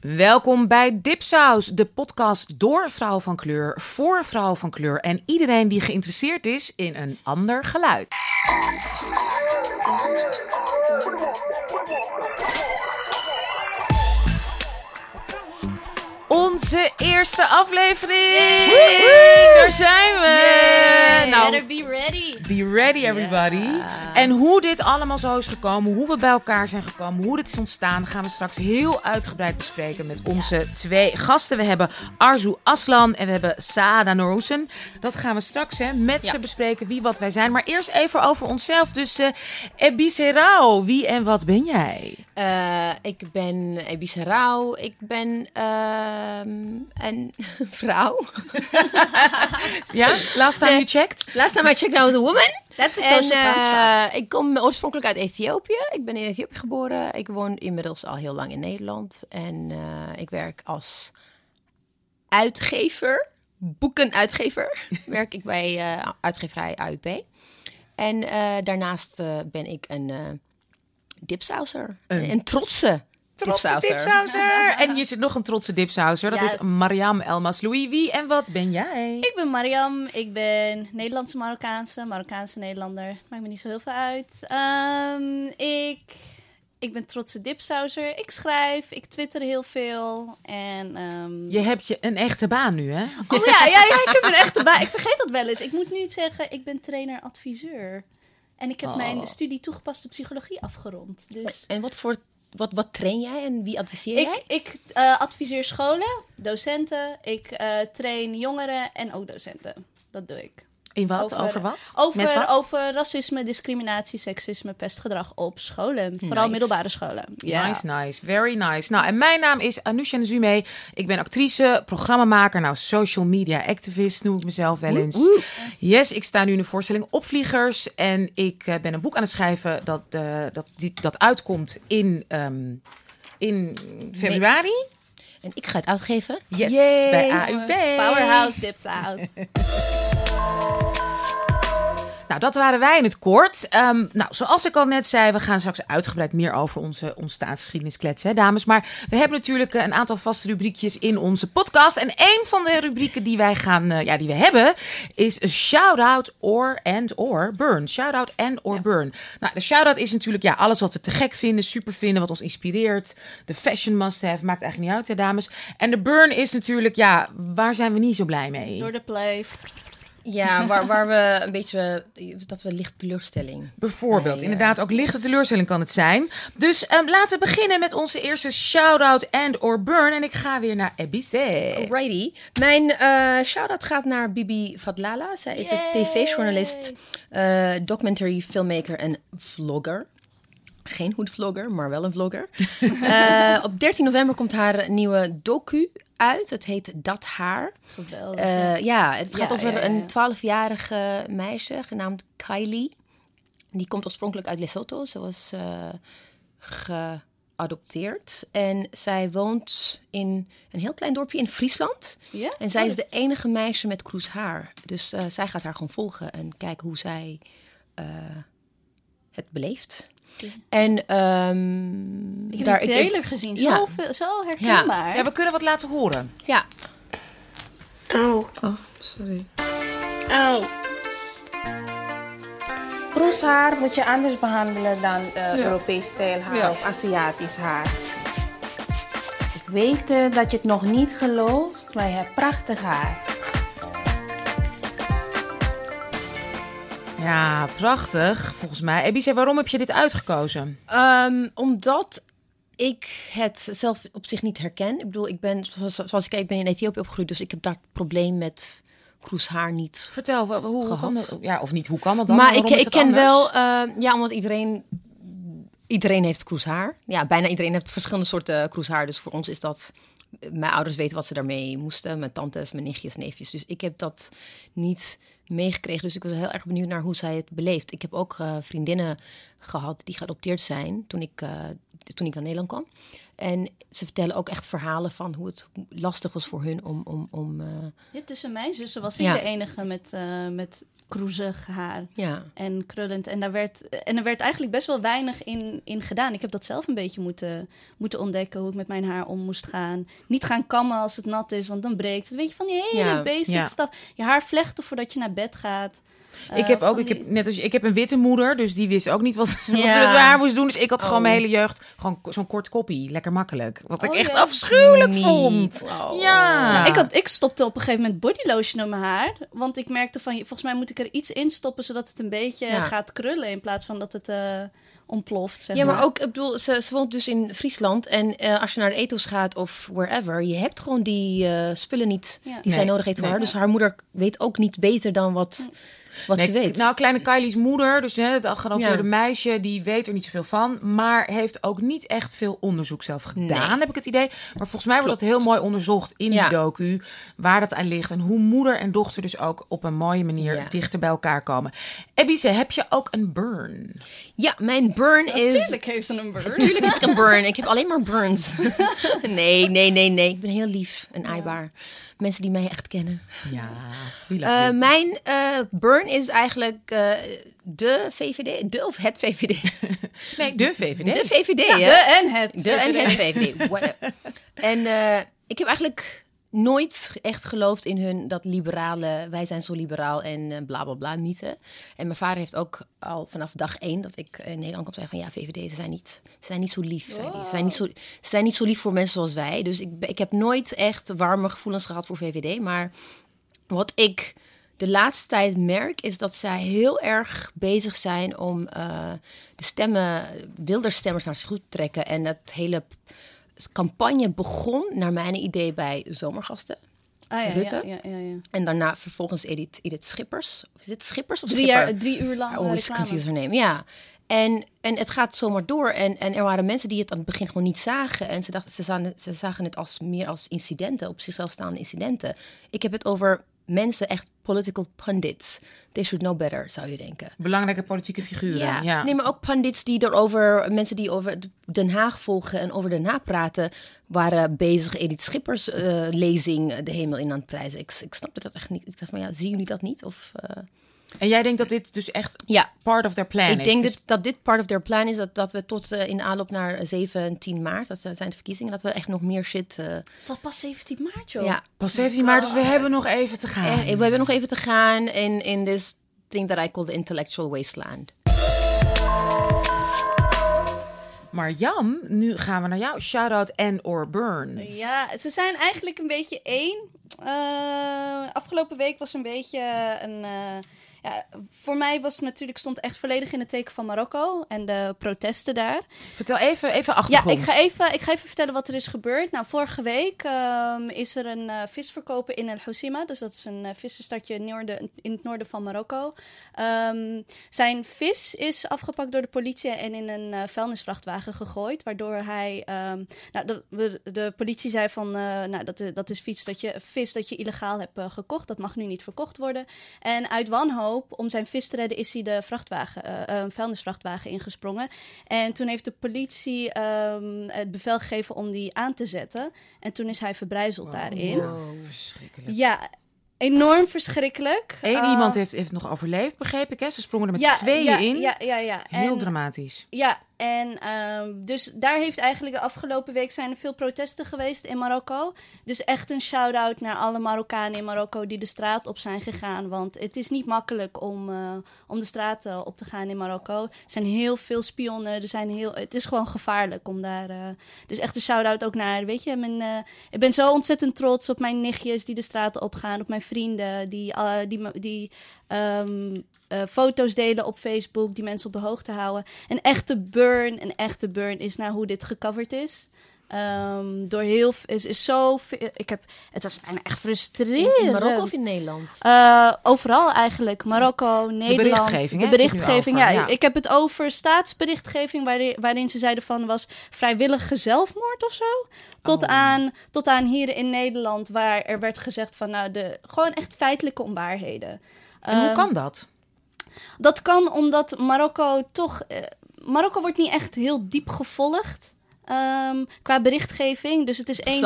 Welkom bij Dipsaus, de podcast door vrouwen van kleur, voor vrouwen van kleur en iedereen die geïnteresseerd is in een ander geluid. Onze eerste aflevering! Daar zijn we! Nou, Better be ready. Be ready, everybody. En hoe dit allemaal zo is gekomen, hoe we bij elkaar zijn gekomen, hoe dit is ontstaan, gaan we straks heel uitgebreid bespreken met onze twee gasten. We hebben Arzu Aslan en we hebben Saada Noosen. Dat gaan we straks hè, met Ja. ze bespreken, wie wat wij zijn. Maar eerst even over onszelf. Dus eh Ebise Rao, wie en wat ben jij? Eh, ik ben Ebise Rauw. Ik ben ehm, een vrouw. Ja, last time you checked? Last time I checked out a woman. That's a En social eh, ik kom oorspronkelijk uit Ethiopië. Ik ben in Ethiopië geboren. Ik woon inmiddels al heel lang in Nederland. En eh, ik werk als uitgever, boekenuitgever. werk ik bij eh, uitgeverij AUP. En eh, daarnaast eh, ben ik een eh dipsauser. Een Een, trotse Trotse dipsauser. En hier zit nog een trotse dipsauser. Dat Yes. is Mariam Elmas Louis. Wie en wat ben jij? Ik ben Mariam, ik ben Nederlandse Marokkaanse, Marokkaanse Nederlander. Maakt me niet zo heel veel uit. Ehm, ik, ik ben trotse dipsauser. Ik schrijf, ik twitter heel veel. En, ehm, Je hebt je een echte baan nu, hè? Oh ja, ja, ja, ik heb een echte baan. Ik vergeet dat wel eens. Ik moet nu zeggen, ik ben trainer-adviseur. En ik heb Oh. mijn studie toegepaste psychologie afgerond. Dus En wat voor wat, wat train jij en wie adviseer jij? ik, ik eh, adviseer scholen, docenten. Ik eh, train jongeren en ook docenten. Dat doe ik. In wat? Over- Over, wat? Met Over, wat? over racisme, discriminatie, seksisme, pestgedrag op scholen. Vooral Nice. middelbare scholen. Ja. Nice, nice. Very nice. Nou, en mijn naam is Anousha Nzume. Ik ben actrice, programmamaker, nou, social media activist noem ik mezelf wel eens. Yes, ik sta nu in de voorstelling Opvliegers. En ik eh, ben een boek aan het schrijven dat, eh, dat, die, dat uitkomt in, ehm, in februari. En ik ga het uitgeven. Yes, Yay. bij AUB. Powerhouse, Dipsaus. Nou, dat waren wij in het kort. Ehm, nou, zoals ik al net zei, we gaan straks uitgebreid meer over onze ontstaansgeschiedenis kletsen, hè, dames. Maar we hebben natuurlijk eh, een aantal vaste rubriekjes in onze podcast. En een van de rubrieken die wij gaan, eh, ja, die we hebben, is een shout-out or and or burn. Shout-out and or burn. Nou, de shout-out is natuurlijk ja, alles wat we te gek vinden, super vinden, wat ons inspireert. De fashion must-have, maakt eigenlijk niet uit, hè, dames. En de burn is natuurlijk, ja, waar zijn we niet zo blij mee? Door de play. Ja, waar, waar we een beetje, dat we licht teleurstelling. Bijvoorbeeld, Nee, inderdaad, ook lichte teleurstelling kan het zijn. Dus ehm, laten we beginnen met onze eerste shout-out and or burn. En ik ga weer naar Ebice. Alrighty. Mijn eh shout-out gaat naar Bibi Fadlala. Zij is een tv-journalist, eh, documentary filmmaker en vlogger. Geen goed vlogger, maar wel een vlogger. Eh, op 13 november komt haar nieuwe docu uit. Het heet Dat Haar. Geweldig. Eh, ja, het gaat Ja, over ja, ja. een 12-jarige meisje genaamd Kylie. Die komt oorspronkelijk uit Lesotho. Ze was eh, geadopteerd. En zij woont in een heel klein dorpje in Friesland. ja? En zij Oh, is de enige meisje met kroes haar. Dus eh, zij gaat haar gewoon volgen en kijken hoe zij het beleeft. En ehm, Ik heb daar- de trailer gezien. Zo, Ja. veel, zo herkenbaar. Ja, we kunnen wat laten horen. ja, Auw. Oh, sorry. Auw. Kroeshaar moet je anders behandelen dan eh, Europees stijlhaar Ja. of Aziatisch haar. Ik weet eh, dat je het nog niet gelooft, maar je hebt prachtig haar. Ja, prachtig, volgens mij. Ebice, waarom heb je dit uitgekozen? Ehm, omdat ik het zelf op zich niet herken. Ik bedoel, ik ben, zoals, ik, ik ben in Ethiopië opgegroeid, dus ik heb daar het probleem met kroeshaar niet. Vertel, hoe, hoe kan dat? Ja, of niet, hoe kan dat dan? maar ik, ik ken anders? wel, ehm, ja, omdat iedereen, iedereen heeft kroeshaar. Ja, bijna iedereen heeft verschillende soorten kroeshaar. Dus voor ons is dat, mijn ouders weten wat ze daarmee moesten. Mijn tantes, mijn nichtjes, neefjes. Dus ik heb dat niet meegekregen. Dus ik was heel erg benieuwd naar hoe zij het beleeft. Ik heb ook eh, vriendinnen gehad die geadopteerd zijn toen ik, eh, toen ik naar Nederland kwam. En ze vertellen ook echt verhalen van hoe het lastig was voor hun om. om, om eh, Ja, tussen mijn zussen was ik Ja. de enige met, met kroezig haar ja. en krullend. En, daar werd, en er werd eigenlijk best wel weinig in, in gedaan. Ik heb dat zelf een beetje moeten, moeten ontdekken, hoe ik met mijn haar om moest gaan. Niet gaan kammen als het nat is, want dan breekt het. Weet je, van die hele Ja, basic ja. stuff. Je haar vlechten voordat je naar bed gaat. Ik Eh, heb ook, ik heb, net als je- ik heb een witte moeder, dus die wist ook niet wat, wat ze met haar moest doen. Dus ik had gewoon Oh. mijn hele jeugd gewoon zo'n kort koppie, lekker makkelijk. Wat ik Oh, echt ja. afschuwelijk vond. Oh. Ja. Nou, ik, had, ik stopte op een gegeven moment bodylotion op mijn haar. Want ik merkte van, volgens mij moet ik er iets in stoppen... zodat het een beetje Ja. gaat krullen... in plaats van dat het eh, ontploft, zeg Ja, maar ook, ik bedoel, ze, ze woont dus in Friesland. En eh, als je naar de ethos gaat of wherever, je hebt gewoon die eh, spullen niet Ja. die zij Nee, nodig heeft voor nee. haar. Dus haar moeder weet ook niet beter dan wat, wat Nee, ze weet. Nou, kleine Kylie's moeder, dus hè, het geadopteerde Ja. meisje, die weet er niet zoveel van. Maar heeft ook niet echt veel onderzoek zelf gedaan, Nee. heb ik het idee. Maar volgens mij wordt dat heel mooi onderzocht in Ja. die docu. Waar dat aan ligt en hoe moeder en dochter dus ook op een mooie manier Ja. dichter bij elkaar komen. Ebice, heb je ook een burn? Ja, mijn burn is... Natuurlijk heeft ze een burn. Tuurlijk heb ik een burn. Ik heb alleen maar burns. nee, nee, nee, nee. Ik ben heel lief en aaibaar. Mensen die mij echt kennen. Ja, Eh, wie? mijn eh, burn is eigenlijk eh, de VVD. De of het VVD. Nee, de VVD. De VVD, Ja, de en het. De en het VVD. Whatever. En eh, ik heb eigenlijk nooit echt geloofd in hun dat liberale, wij zijn zo liberaal en eh, bla bla bla mythe. En mijn vader heeft ook al vanaf dag één dat ik in Nederland kwam zeggen van ja, VVD, ze zijn niet, ze zijn niet zo lief. Ze, zijn niet zo, ze zijn niet zo lief voor mensen zoals wij. Dus ik, ik heb nooit echt warme gevoelens gehad voor VVD. Maar wat ik de laatste tijd merk, is dat zij heel erg bezig zijn om eh, de stemmen, wilderstemmers naar zich goed te trekken. En het hele campagne begon, naar mijn idee, bij zomergasten. Ah, ja, Rutte. ja, ja, ja. En daarna vervolgens Edith, Edith Schippers. Of is het Schippers of Drie, Schipper? jaar, drie uur lang Oh, is confused name. Ja. En, en het gaat zomaar door. En, en er waren mensen die het aan het begin gewoon niet zagen. En ze, dachten, ze, zagen, het- ze zagen het als, meer als incidenten, op zichzelf staande incidenten. Ik heb het over mensen, echt political pundits. They should know better, zou je denken. Belangrijke politieke figuren. Ja, Nee, maar ook pundits die erover, mensen die over Den Haag volgen en over Den Haag praten, waren bezig Edith Schippers eh, lezing de hemel in aan het prijzen. Ik, ik snapte dat echt niet. Ik dacht van ja, zien jullie dat niet? Of, eh, En jij denkt dat dit dus echt Ja, part of their plan ik is? denk Dus- dat, dat dit part of their plan is. Dat, dat we tot eh, in de aanloop naar 7 en 10 maart, dat zijn de verkiezingen, dat we echt nog meer shit. eh, Het is al pas 17 maart, joh. ja, Pas 17 maart, dus we hebben nog even te gaan. Eh, we hebben nog even te gaan in, in this thing that I call the intellectual wasteland. Maar Jan, nu gaan we naar jou. Shout-out en or burns. Ja, ze zijn eigenlijk een beetje één. Eh, afgelopen week was een beetje een. eh, ja, voor mij was het natuurlijk stond echt volledig in het teken van Marokko en de protesten daar. Vertel even, even Ja, achtergrond. ik ga, even, ik ga even vertellen wat er is gebeurd. Nou, vorige week ehm, is er een eh, visverkoper in El Hoceima. Dus dat is een uh, in, noorden, in het noorden van Marokko. Ehm, zijn vis is afgepakt door de politie en in een eh, vuilnisvrachtwagen gegooid. Waardoor hij... ehm, nou, de, de politie zei van... eh, nou, dat, dat is vis dat, je, vis dat je illegaal hebt eh, gekocht. Dat mag nu niet verkocht worden. En uit wanhoop, om zijn vis te redden, is hij de vrachtwagen, eh, een vuilnisvrachtwagen ingesprongen. En toen heeft de politie ehm, het bevel gegeven om die aan te zetten. En toen is hij verbrijzeld daarin. Wow, verschrikkelijk. Ja, enorm verschrikkelijk. Eén Eh, iemand heeft, heeft nog overleefd, begreep ik. Hè? Ze sprongen er met ja, z'n tweeën ja, in. Ja, ja, ja. Heel En- dramatisch. Ja, en ehm, dus daar heeft eigenlijk de afgelopen week zijn er veel protesten geweest in Marokko. Dus echt een shout-out naar alle Marokkanen in Marokko die de straat op zijn gegaan. Want het is niet makkelijk om, eh, om de straat eh, op te gaan in Marokko. Er zijn heel veel spionnen. Er zijn heel, het is gewoon gevaarlijk om daar. eh, dus echt een shout-out ook naar. Weet je, mijn, eh, ik ben zo ontzettend trots op mijn nichtjes die de straten opgaan. Op mijn vrienden die, die, die ehm, eh, foto's delen op Facebook. Die mensen op de hoogte houden. Een echte burn, een echte burn is naar hoe dit gecoverd is. Ehm, door heel is, is zo ik heb het was bijna echt frustrerend. In Marokko of in Nederland? Eh, overal eigenlijk. Marokko, Nederland. berichtgeving, De berichtgeving, ja. ja. Ik heb het over staatsberichtgeving waarin, waarin ze zeiden van was vrijwillige zelfmoord of zo. Tot, Oh. aan, tot aan hier in Nederland waar er werd gezegd van nou de gewoon echt feitelijke onwaarheden. En hoe Ehm, kan dat? Dat kan omdat Marokko toch. eh, Marokko wordt niet echt heel diep gevolgd. ehm, qua berichtgeving. Dus het is eens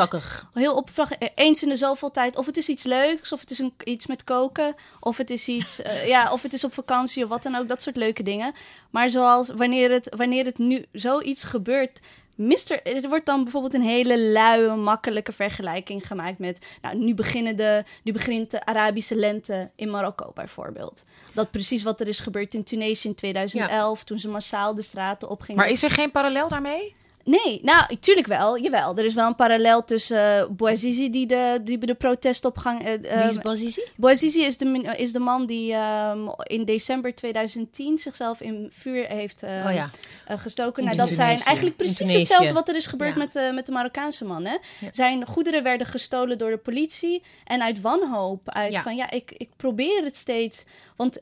heel oppervlakkig. eh, Eens in de zoveel tijd. Of het is iets leuks, of het is een, iets met koken. Of het is iets. eh, ja, of het is op vakantie of wat dan ook. Dat soort leuke dingen. Maar zoals wanneer het, wanneer het nu zoiets gebeurt. Mister, er wordt dan bijvoorbeeld een hele luie, makkelijke vergelijking gemaakt met. Nou, nu, beginnen de, nu begint de Arabische lente in Marokko bijvoorbeeld. Dat precies wat er is gebeurd in Tunesië in 2011, toen ze massaal de straten opgingen. Maar is er geen parallel daarmee? Nee, nou, tuurlijk wel. Jawel, er is wel een parallel tussen uh, Bouazizi die de, die de protestopgang... Uh, Wie is Bouazizi? Bouazizi is de, is de man die um, in december 2010 zichzelf in vuur heeft uh, oh, ja. gestoken. Nou, dat zijn eigenlijk precies hetzelfde wat er is gebeurd ja. met, de, met de Marokkaanse man. Hè? Ja. Zijn goederen werden gestolen door de politie. En uit wanhoop, uit van ja, ik, ik probeer het steeds... Want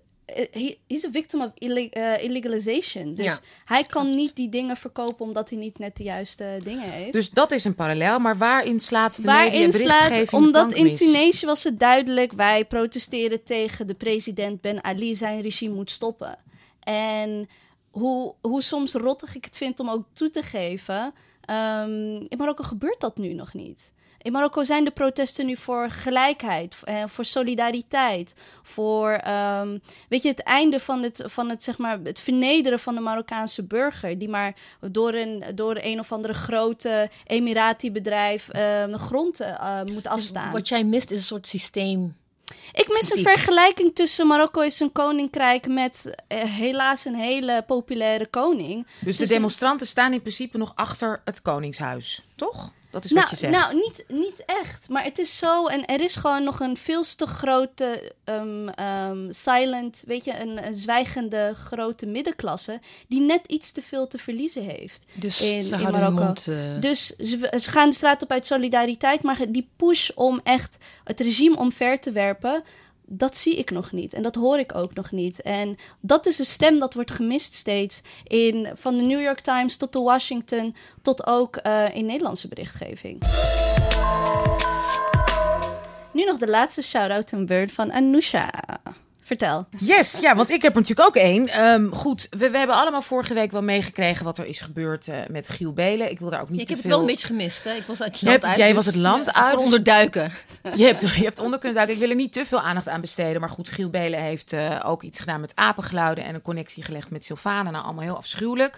hij is een victim of uh, illegalization. Dus ja, hij kan niet die dingen verkopen omdat hij niet net de juiste dingen heeft. Dus dat is een parallel. Maar waarin slaat de waarin media slaat, Omdat in Tunesië was het duidelijk... wij protesteren tegen de president Ben Ali. Zijn regime moet stoppen. En hoe, hoe soms rottig ik het vind om ook toe te geven... Um, in Marokko gebeurt dat nu nog niet. In Marokko zijn de protesten nu voor gelijkheid, eh, voor solidariteit, voor um, weet je, het einde van het, van het, zeg maar, het vernederen van de Marokkaanse burger, die maar door een, door een of andere grote Emirati-bedrijf um, grond uh, moet afstaan. Dus wat jij mist is een soort systeem. Ik mis een vergelijking tussen Marokko is een koninkrijk met helaas een hele populaire koning. Dus de demonstranten staan in principe nog achter het koningshuis, toch? Dat is nou, wat je zegt. Nou, niet, niet echt. Maar het is zo. En er is gewoon nog een veel te grote um, um, silent, weet je, een, een, zwijgende grote middenklasse. Die net iets te veel te verliezen heeft. Dus in, ze in Marokko. Mond, uh... Dus ze, ze, gaan de straat op uit solidariteit. Maar die push om echt het regime omver te werpen dat zie ik nog niet. En dat hoor ik ook nog niet. En dat is een stem dat wordt gemist steeds. In, van de New York Times tot de Washington, tot ook uh, in Nederlandse berichtgeving. Nu nog de laatste shout-out en beurt van Anousha. Vertel. Yes, ja, want ik heb er natuurlijk ook één. Um, goed, we, we, hebben allemaal vorige week wel meegekregen wat er is gebeurd uh, met Giel Belen. Ik wil daar ook niet ja, te ik heb veel... het wel een beetje gemist. Hè? Ik was uit het land hebt, uit. Jij dus was het land uit. Ik onderduiken. Je hebt, je hebt onder kunnen duiken. Ik wil er niet te veel aandacht aan besteden. Maar goed, Giel Belen heeft uh, ook iets gedaan met apengeluiden en een connectie gelegd met Sylvana. Nou, allemaal heel afschuwelijk.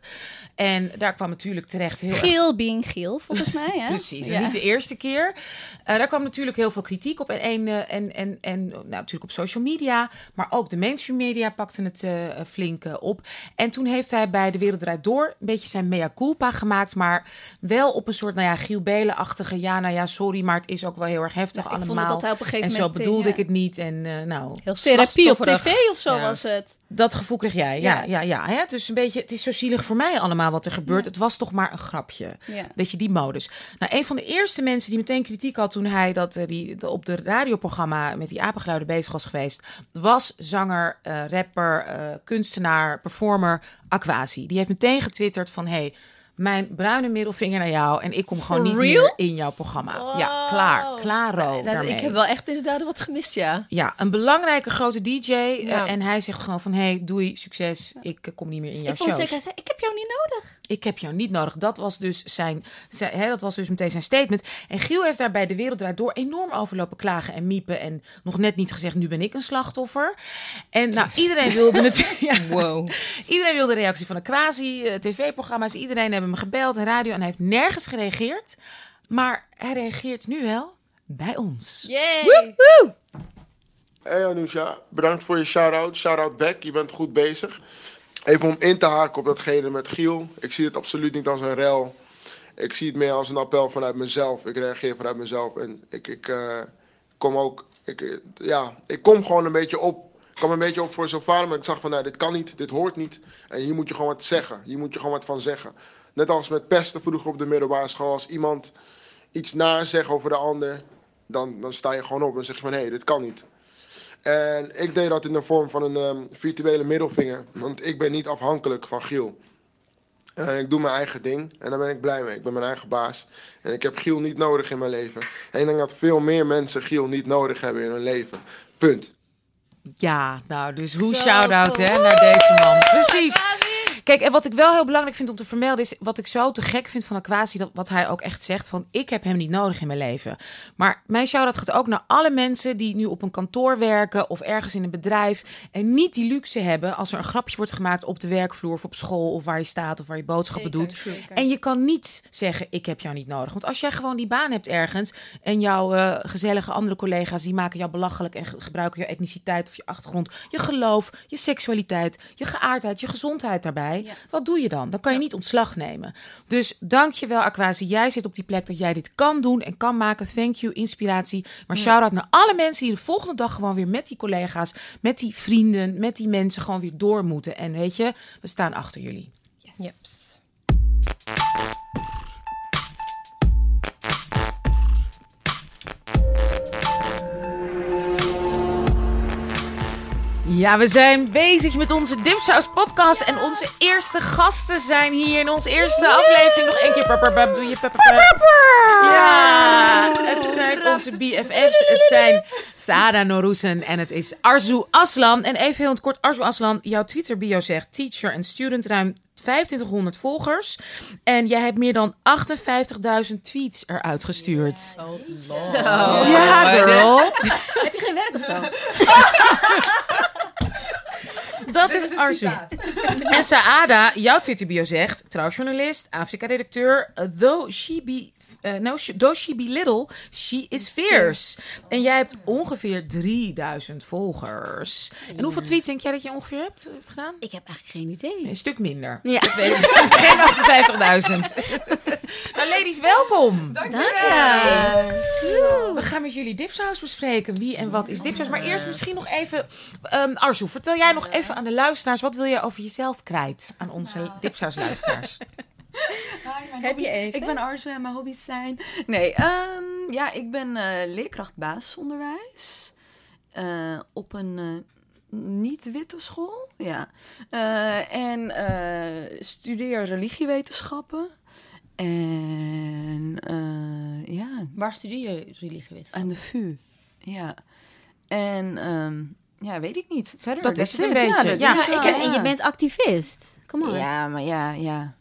En daar kwam natuurlijk terecht heel Giel erg... being Giel, volgens mij. Hè? Precies, ja. niet de eerste keer. Uh, daar kwam natuurlijk heel veel kritiek op. En, en, en, en, en nou, natuurlijk op social media, maar ook de mainstream media pakten het uh, flink uh, op. En toen heeft hij bij De Wereld Draait Door een beetje zijn mea culpa gemaakt. Maar wel op een soort, nou ja, Giel Belen-achtige... ja, nou ja, sorry, maar het is ook wel heel erg heftig ja, allemaal. Dat hij op een gegeven en zo moment, bedoelde ja. ik het niet. En nou... Heel Therapie op tv of zo ja. was het. Dat gevoel kreeg jij, ja. ja, ja, ja hè? Dus een beetje, het is zo zielig voor mij allemaal wat er gebeurt. Het was toch maar een grapje. Weet je, die modus. Nou, een van de eerste mensen die meteen kritiek had... toen hij dat, die, op de radioprogramma met die apengeluiden bezig was geweest... was zanger, rapper kunstenaar, performer Aquasi. Die heeft meteen getwitterd van... Hey, mijn bruine middelvinger naar jou en ik kom gewoon For niet real? meer in jouw programma. Wow. Ja, klaar, klaro nou, daarmee. Ik heb wel echt inderdaad wat gemist, ja. Ja, een belangrijke grote DJ ja. uh, en hij zegt gewoon van... hey, doei, succes, ik uh, kom niet meer in jouw ik shows. Zeker, hij zei, ik heb jou niet nodig. Ik heb jou niet nodig. Dat was dus zijn, zijn hè, dat was dus meteen zijn statement. En Giel heeft daar bij De Wereld Draait Door enorm overlopen klagen en miepen. En nog net niet gezegd, nu ben ik een slachtoffer. En nou, iedereen wilde het... ja, wow. Iedereen wilde de reactie van de quasi, uh, tv-programma's. Iedereen hebben hem gebeld radio en hij heeft nergens gereageerd. Maar hij reageert nu wel bij ons. Yay! Hey Anousha, bedankt voor je shout-out. Shout-out back, je bent goed bezig. Even om in te haken op datgene met Giel. Ik zie het absoluut niet als een rel. Ik zie het meer als een appel vanuit mezelf. Ik reageer vanuit mezelf. En ik, ik uh, kom ook... Ik, ja, ik kom gewoon een beetje op. Ik kwam een beetje op voor Sylvana, maar ik zag van... Nou, dit kan niet, dit hoort niet. En hier moet je gewoon wat zeggen. Hier moet je gewoon wat van zeggen. Net als met pesten vroeger op de middelbare school. Als iemand iets naar zegt over de ander... Dan, dan sta je gewoon op en zeg je van... Hé, hey, dit kan niet. En ik deed dat in de vorm van een um, virtuele middelvinger. Want ik ben niet afhankelijk van Giel. Uh, ik doe mijn eigen ding en daar ben ik blij mee. Ik ben mijn eigen baas. En ik heb Giel niet nodig in mijn leven. En ik denk dat veel meer mensen Giel niet nodig hebben in hun leven. Punt. Ja, nou, dus hoe shout-out cool. hè, naar deze man. Precies. Kijk, en wat ik wel heel belangrijk vind om te vermelden is... wat ik zo te gek vind van Aquasi, dat wat hij ook echt zegt... van ik heb hem niet nodig in mijn leven. Maar mijn shout-out gaat ook naar alle mensen... die nu op een kantoor werken of ergens in een bedrijf... en niet die luxe hebben als er een grapje wordt gemaakt... op de werkvloer of op school of waar je staat of waar je boodschappen doet. En je kan niet zeggen, ik heb jou niet nodig. Want als jij gewoon die baan hebt ergens... en jouw eh, gezellige andere collega's... die maken jou belachelijk en ge- gebruiken je etniciteit of je achtergrond... je geloof, je seksualiteit, je geaardheid, je gezondheid daarbij. Wat doe je dan? Dan kan je niet ontslag nemen. Dus dank je wel, Aquasi. Jij zit op die plek dat jij dit kan doen en kan maken. Thank you, inspiratie. Maar shout-out naar alle mensen die de volgende dag gewoon weer met die collega's... met die vrienden, met die mensen gewoon weer door moeten. En weet je, we staan achter jullie. Yep. Ja, we zijn bezig met onze Dipsaus podcast. En onze eerste gasten zijn hier in onze eerste aflevering. Nog één keer. pap, pap, pap, Doe je. Ja, het zijn onze BFF's. Het zijn Sada Norusen en het is Arzu Aslan. En even heel in het kort, Arzu Aslan, jouw Twitter bio zegt teacher en student ruim 2500 volgers. En jij hebt meer dan 58.000 tweets eruit gestuurd. Ja, girl. Heb je geen werk of zo? Arzu. En Saada, jouw Twitter-bio zegt... trouwjournalist, Afrika-redacteur... though she be... uh, no, she- though she be little, she is fierce. En jij hebt ongeveer 3000 volgers. En hoeveel tweets denk jij dat je ongeveer hebt, hebt gedaan? Ik heb eigenlijk geen idee. Een stuk minder. Ja. Ik weet het. Geen 58.000. nou, ladies, welkom. Dank je. We gaan met jullie dipsaus bespreken. Wie en wat is dipsaus? Maar eerst misschien nog even... ehm Arzu, vertel jij nog even aan de luisteraars... wat wil je over jezelf kwijt aan onze dipsaus-luisteraars? Heb je even? Ik ben Arzu en mijn hobby's zijn... Nee, ehm, ja, ik ben eh, leerkracht basisonderwijs. eh, op een eh, niet-witte school, ja. Eh, en eh, studeer religiewetenschappen. En eh, ja, Waar studeer je religiewetenschap? aan de VU, ja. En ehm, ja, weet ik niet. Verder, Dat is het een beetje, dat ja. het En, je bent activist. Kom on. Ja, maar ja, ja.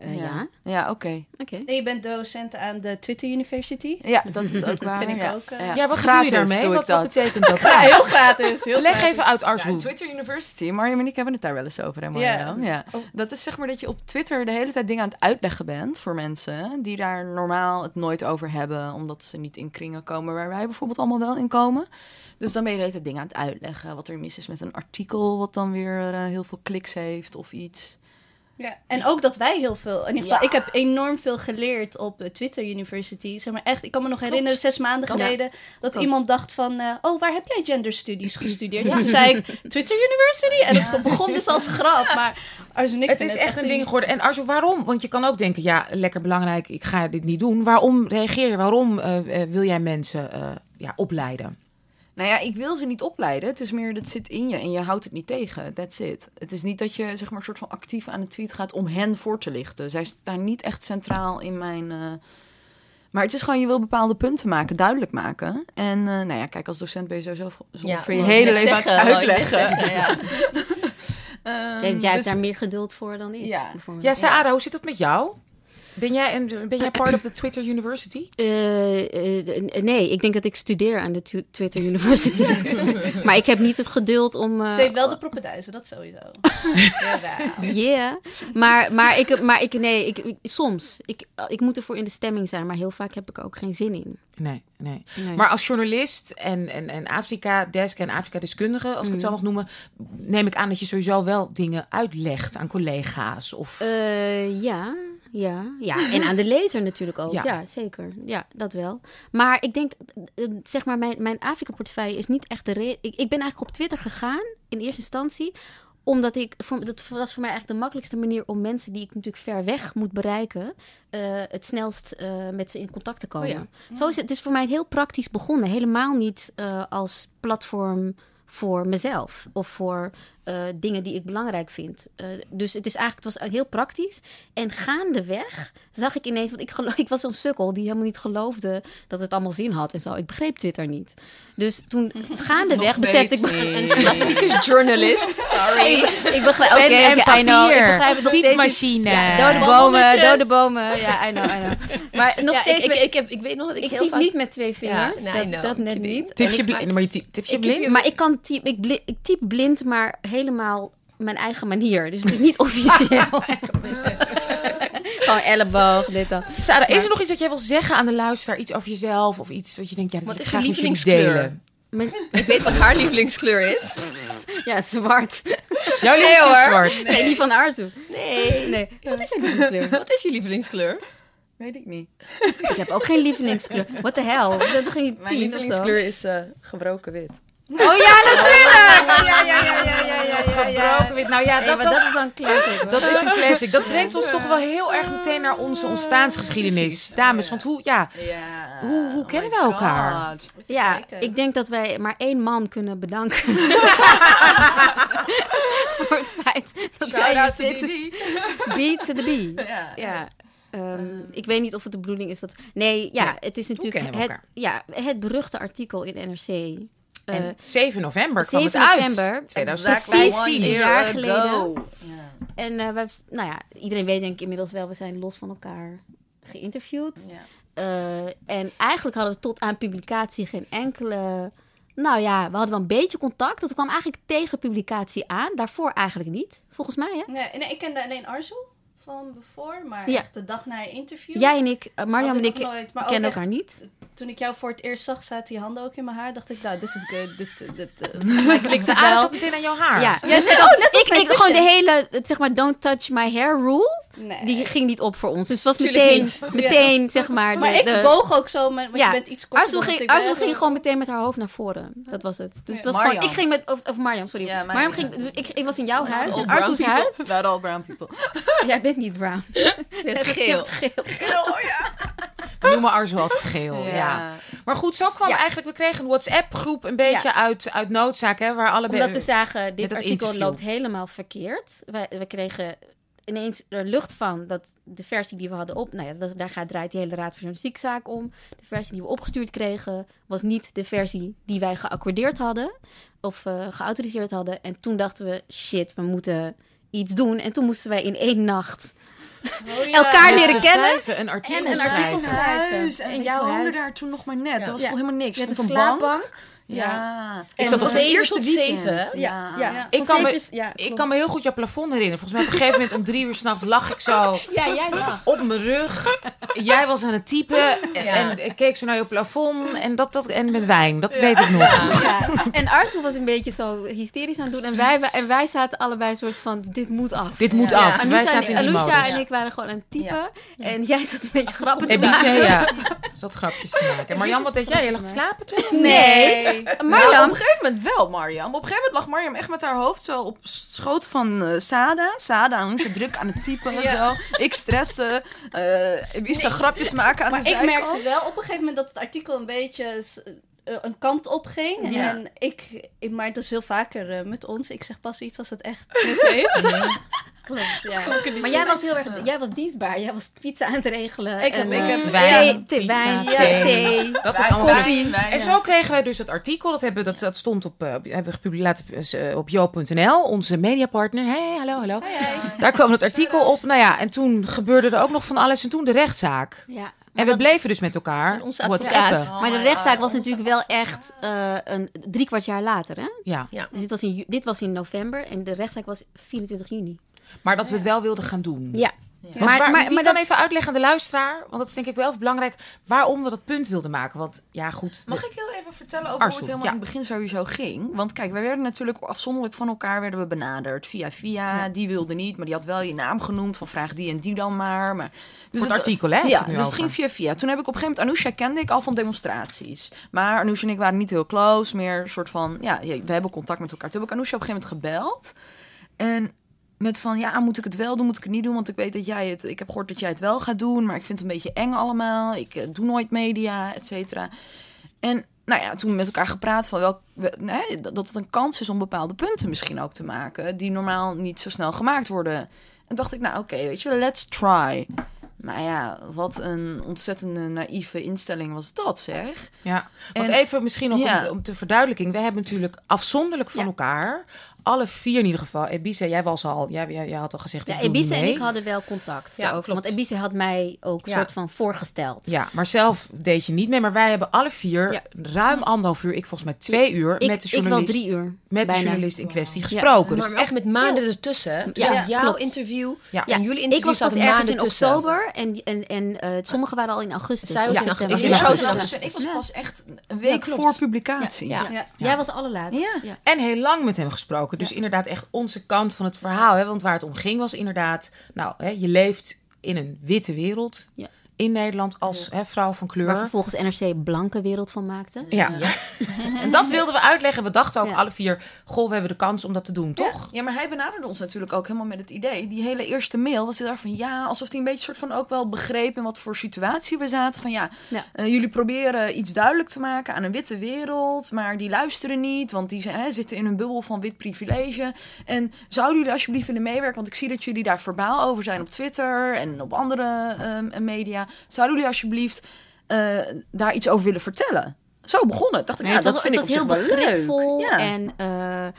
Eh, ja. Ja, oké. Oké. En je bent docent aan de Twitter University. Ja, dat is ook waar. Vind ik ja. ook, eh. Ja, wat Gratis doe je daarmee? doe ik Wat, wat dat. betekent dat? Ja, heel gratis. Heel Leg gratis. even uit, Ja, Arzu. Twitter University. Mariam en ik hebben het daar wel eens over, hè, Ja. Ja. Dat is zeg maar dat je op Twitter de hele tijd dingen aan het uitleggen bent voor mensen die daar normaal het nooit over hebben, omdat ze niet in kringen komen waar wij bijvoorbeeld allemaal wel in komen. Dus dan ben je de hele tijd dingen aan het uitleggen, wat er mis is met een artikel, wat dan weer eh, heel veel kliks heeft of iets. Ja. En ook dat wij heel veel, in ieder geval, ik heb enorm veel geleerd op de Twitter University. Zeg maar echt, ik kan me nog herinneren, zes maanden geleden, dat iemand dacht van, eh, oh, waar heb jij genderstudies gestudeerd? En toen zei ik, Twitter University? En het begon dus als grap, maar Arzu en ik Het is echt een ding geworden. En Arzu, waarom? Want je kan ook denken, ja, lekker belangrijk, ik ga dit niet doen. Waarom reageer je? Waarom eh, eh, wil jij mensen eh, ja, opleiden? Nou ja, ik wil ze niet opleiden. Het is meer, dat zit in je en je houdt het niet tegen. That's it. Het is niet dat je zeg maar een soort van actief aan het tweet gaat om hen voor te lichten. Zij staan niet echt centraal in mijn... eh, Maar het is gewoon, je wil bepaalde punten maken, duidelijk maken. En eh, nou ja, kijk, als docent ben je sowieso zo ongeveer je hele leven zeggen, aan het uitleggen. zeggen, ja. Ehm, Jij, jij dus- hebt daar meer geduld voor dan ik. Ja. Ja, Saada, hoe zit het met jou? Ben jij, een, ben jij part of the Twitter University? Eh, eh, nee, ik denk dat ik studeer aan de Twitter University. maar ik heb niet het geduld om... eh, Ze heeft wel de proppenduizen, dat sowieso. Yeah. Maar, maar, ik, maar ik, nee, ik, ik- soms. Ik, ik moet ervoor in de stemming zijn, maar heel vaak heb ik er ook geen zin in. Nee, nee. Nee. Maar als journalist en, en, en Afrika-desk en Afrika-deskundige, als ik het zo mag noemen, neem ik aan dat je sowieso wel dingen uitlegt aan collega's. Of... Eh, ja, ja, ja. En aan de lezer natuurlijk ook. Ja. Ja, zeker. Ja, dat wel. Maar ik denk, eh, zeg maar, mijn, mijn Afrika-portefeuille is niet echt de reden. Ik, ik ben eigenlijk op Twitter gegaan in eerste instantie omdat ik, voor, dat was voor mij eigenlijk de makkelijkste manier om mensen die ik natuurlijk ver weg moet bereiken, eh, het snelst eh, met ze in contact te komen. Oh ja. Zo is het. Het is voor mij heel praktisch begonnen. Helemaal niet eh, als platform voor mezelf of voor eh, dingen die ik belangrijk vind. Eh, dus het is eigenlijk het was heel praktisch. En gaandeweg zag ik ineens, want ik, geloof, ik was zo'n sukkel die helemaal niet geloofde dat het allemaal zin had en zo. Ik begreep Twitter niet. Dus toen gaandeweg besefte ik. Een klassieke journalist. Sorry. ik, ik begrijp. Oké, I know. Ik begrijp het nog steeds. Ja, dode bomen, dode bomen. Ja, I know, I know. Maar nog Ja, steeds. ik, ik, ik, heb, ik weet nog dat ik, ik heel typ vaak... niet met twee vingers. Ja, nee, dat, net Kidding. niet. Tip je blind? Maar je tip je ik- blind? Maar ik kan typ, ik, bli- ik typ blind, maar helemaal mijn eigen manier. Dus het is niet officieel. Gewoon elleboog, dit dat. Sarah, is er nog iets dat jij wil zeggen aan de luisteraar? Iets over jezelf of iets wat je denkt, ja, dat Wat wil ik is je graag lievelingskleur? delen? Mijn- Ik weet wat haar lievelingskleur is. ja, zwart. Jouw Nee, is hoor. zwart. Nee, die van Arzu. Nee. Nee. Wat is jouw lievelingskleur? Wat is je lievelingskleur? Weet ik niet. Ik heb ook geen lievelingskleur. What the hell? Dat is geen Mijn tien of zo? lievelingskleur is eh, gebroken wit. Oh ja, natuurlijk! Ja, ja, ja, ja, ja, ja, ja. Gebroken wit. Nou ja, dat, dat, dat is wel een classic. hoor. dat is een classic. Dat brengt ons toch wel heel erg meteen naar onze ontstaansgeschiedenis. Dames, want hoe, ja. Hoe- hoe kennen we elkaar? Ja, ik denk dat wij maar één man kunnen bedanken. Voor het feit dat wij hier zitten. Beat to the bee. Ja. Ja. ehm, ik weet niet of het de bedoeling is dat... Nee, ja, het is natuurlijk het, ja, het beruchte artikel in NRC. Eh, en 7 november kwam 7 het uit. november, 2016. precies One een year jaar geleden. Ja. en eh, we hebben, nou ja, iedereen weet denk ik inmiddels wel, we zijn los van elkaar geïnterviewd. Ja. Eh, en eigenlijk hadden we tot aan publicatie geen enkele. Nou ja, we hadden wel een beetje contact. Dat kwam eigenlijk tegen publicatie aan. Daarvoor eigenlijk niet, volgens mij. Hè? Nee, nee, ik kende alleen Arzu van voor, maar Ja. echt de dag na je interview. Jij en ik, uh, Marjam had en ik ik, nog nooit, maar ook kennen elkaar niet. Toen ik jou voor het eerst zag, zaten die handen ook in mijn haar. Dacht ik, nou, this is good. Dit, dit, aarde wel. zat meteen aan jouw haar. Ja, Jij dus zei, ik- oh, net als ik, ik, gewoon de hele, zeg maar, don't touch my hair rule, Nee. die ging niet op voor ons. Dus het was Tuurlijk meteen, niet. meteen, zeg maar, maar de, ik de, boog ook zo, maar, want Ja. je bent iets korter Arzu dan ging, ik ben. ging gewoon meteen met haar hoofd naar voren. Dat was het. Dus het was gewoon, ik ging met, of, of Marjam, sorry. Ja, Marjam Marjam, ging, dus ik, ik was in jouw huis, in people. huis. Not all brown people. Jij bent niet brown. Het geel. geel. We noemen Arzo altijd geel. Ja. Maar goed, zo kwam Ja. eigenlijk... We kregen een WhatsApp-groep een beetje Ja. uit, uit noodzaak, hè, waar allebei... Omdat we zagen, dit dat artikel interview. loopt helemaal verkeerd. Wij, we kregen ineens er lucht van dat de versie die we hadden op... Nou ja, dat- daar gaat, draait die hele Raad voor Journalistiekzaak om. De versie die we opgestuurd kregen was niet de versie die wij geaccordeerd hadden. Of eh, geautoriseerd hadden. En toen dachten we, shit, we moeten iets doen. En toen moesten wij in één nacht Oh, ja. elkaar Met leren kennen. vijven een artikel En een artikel schrijven. schrijven. Huis, en In ik jouw woonde daar toen nog maar net. Dat was Ja. toch helemaal niks. Je een een bank. slaapbank. Ja. En zat op het zeven eerste tot weekend. zeven. Ja, ja. Ja. Ik kan, me, zeven is- ja, ik kan me heel goed jouw plafond herinneren. Volgens mij op een gegeven moment om drie uur s'nachts lag ik zo Ja, jij lag. op mijn rug. Jij was aan het typen en ik keek zo naar je plafond en, dat, dat, en met wijn. Dat weet ik nog. Ja. En Arzu was een beetje zo hysterisch aan het doen. En wij, en wij zaten allebei een soort van, dit moet af. Dit moet Ja. af. Wij Anousha, zaten in modus. en ik waren gewoon aan het typen. En jij zat een beetje grappen te En maken. Ja. Zat grapjes te maken. Maar Jan, wat deed jij? Je lag te slapen toen? Nee. Nou, Marjam. op een gegeven moment wel, Marjam. Op een gegeven moment lag Marjam echt met haar hoofd zo op schoot van eh, Sada. Sada, en ze druk aan het typen en zo. Ik stressen. Ibiza grapjes maken aan Maar de ik zijkant. merkte wel op een gegeven moment dat het artikel een beetje een kant op ging. Ja. En ik, ik, maar het is heel vaker eh, met ons. Ik zeg pas iets als het echt heeft. Klopt, ja. Maar jij was heel erg, jij was dienstbaar. Jij was pizza aan het regelen. Ik heb- en, ik eh, heb- Wijn, thee, pizza, wijn, thee. ja, thee. Dat is allemaal koffie. En zo kregen wij dus het artikel. Dat, hebben, dat, dat stond op, eh, hebben we eh, op jo.nl. Onze mediapartner. Hey, hallo, hallo. Daar kwam het artikel op. Nou ja, en toen gebeurde er ook nog van alles. En toen de rechtszaak. Ja. En we bleven dus met elkaar onze whatsappen. Maar de rechtszaak was natuurlijk wel echt eh, een drie kwart jaar later, hè? Ja, Dus dit was, in, dit was in november en de rechtszaak was 24 juni. maar dat we het wel wilden gaan doen. Ja. Maar, waar, maar, wie maar kan dat, even uitleggen aan de luisteraar, want dat is denk ik wel belangrijk, waarom we dat punt wilden maken. Want ja, goed. Mag ik heel even vertellen over hoe het helemaal ja. in het begin sowieso ging? Want kijk, wij werden natuurlijk afzonderlijk van elkaar werden we benaderd. Via via, die wilde niet, maar die had wel je naam genoemd. Van vraag die en die dan maar. maar dus het artikel, hè, Ja, dus het ging via via. Toen heb ik op een gegeven moment... Anousha kende ik al van demonstraties. Maar Anousha en ik waren niet heel close. Meer een soort van... Ja, ja, we hebben contact met elkaar. Toen heb ik Anousha op een gegeven moment gebeld. En met van, ja, moet ik het wel doen, moet ik het niet doen? Want ik weet dat jij het... Ik heb gehoord dat jij het wel gaat doen, maar ik vind het een beetje eng allemaal. Ik eh, doe nooit media, et cetera. En nou ja, toen met elkaar gepraat van welk, we- nee, dat het een kans is om bepaalde punten misschien ook te maken. Die normaal niet zo snel gemaakt worden. En dacht ik, nou oké, weet je, let's try. Maar ja, wat een ontzettende naïeve instelling was dat, zeg. Ja, want En- even misschien nog Ja. om, om te verduidelijking. We hebben natuurlijk afzonderlijk van Ja. elkaar, alle vier in ieder geval. Ebise, jij was al, jij, jij, jij had al gezegd, Ja, ik Ebise en ik hadden wel contact Ja, daarover. klopt. Want Ebise had mij ook Ja. soort van voorgesteld. Ja, maar zelf deed je niet mee. Maar wij hebben alle vier Ja. ruim anderhalf uur, ik volgens mij twee uur, Ik, met de ik wel journalist, drie uur. met de journalist in kwestie gesproken. maar dus echt met maanden ertussen. Dus Ja, ja, jouw klopt. interview Ja. En jullie ik interview was pas ergens maanden in tussen. oktober en, en, en eh, sommige waren al in augustus. Zij was of in Ik augustus. pas, ik was pas echt een week voor publicatie. Jij was allerlaatst. Ja. En heel lang met hem gesproken. Dus inderdaad echt onze kant van het verhaal. Hè? Want waar het om ging was inderdaad... Nou, hè, je leeft in een witte wereld. Ja. In Nederland als hè, vrouw van kleur. Waar vervolgens NRC blanke wereld van maakte. Ja. en dat wilden we uitleggen. We dachten ook Ja. alle vier... Goh, we hebben de kans om dat te doen, toch? Ja, maar hij benaderde ons natuurlijk ook helemaal met het idee. Die hele eerste mail was heel erg van ja, alsof hij een beetje soort van ook wel begreep in wat voor situatie we zaten. Van ja, Ja. eh, jullie proberen iets duidelijk te maken aan een witte wereld, maar die luisteren niet, want die hè, zitten in een bubbel van wit privilege. En zouden jullie alsjeblieft willen meewerken? Want ik zie dat jullie daar verbaal over zijn op Twitter en op andere ehm, media. Zouden jullie alsjeblieft eh, daar iets over willen vertellen? Zo begon het. Dacht ik, ja, het dat was, vind het ik heel begripvol. Ja. en eh, eh,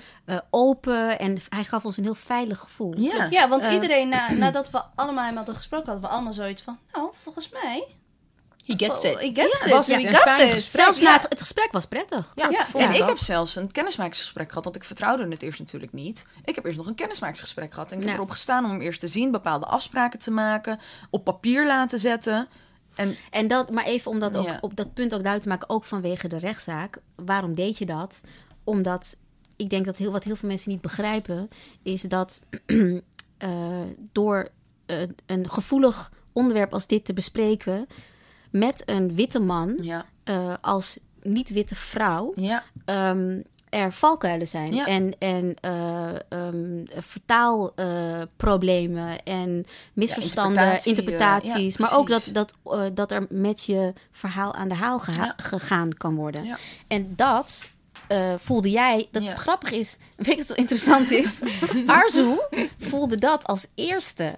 open. En hij gaf ons een heel veilig gevoel. ja. Ja, want iedereen, na, nadat we allemaal hem hadden gesproken, hadden we allemaal zoiets van... Nou, volgens mij... He gets it. Ik get was it. het We een got fijn this. gesprek? Zelfs Ja. na het, het gesprek was prettig. Ja, Ja. En ik heb zelfs een kennismakingsgesprek gehad, want ik vertrouwde het eerst natuurlijk niet. Ik heb eerst nog een kennismakingsgesprek gehad. En ik heb Ja. erop gestaan om hem eerst te zien, bepaalde afspraken te maken, op papier laten zetten. En En dat, maar even om dat ook, Ja. op dat punt ook duidelijk te maken, ook vanwege de rechtszaak. Waarom deed je dat? Omdat ik denk dat heel, wat heel veel mensen niet begrijpen, is dat eh, door eh, een gevoelig onderwerp als dit te bespreken met een witte man ja, eh, als niet-witte vrouw, ja, ehm, er valkuilen zijn. Ja. En, en eh, ehm, vertaalproblemen en misverstanden, interpretatie, interpretaties. eh, ja, maar ook dat, dat, dat er met je verhaal aan de haal geha- gegaan kan worden. En dat eh, voelde jij, dat Ja. het grappig is, weet je wat zo interessant is? Arzu voelde dat als eerste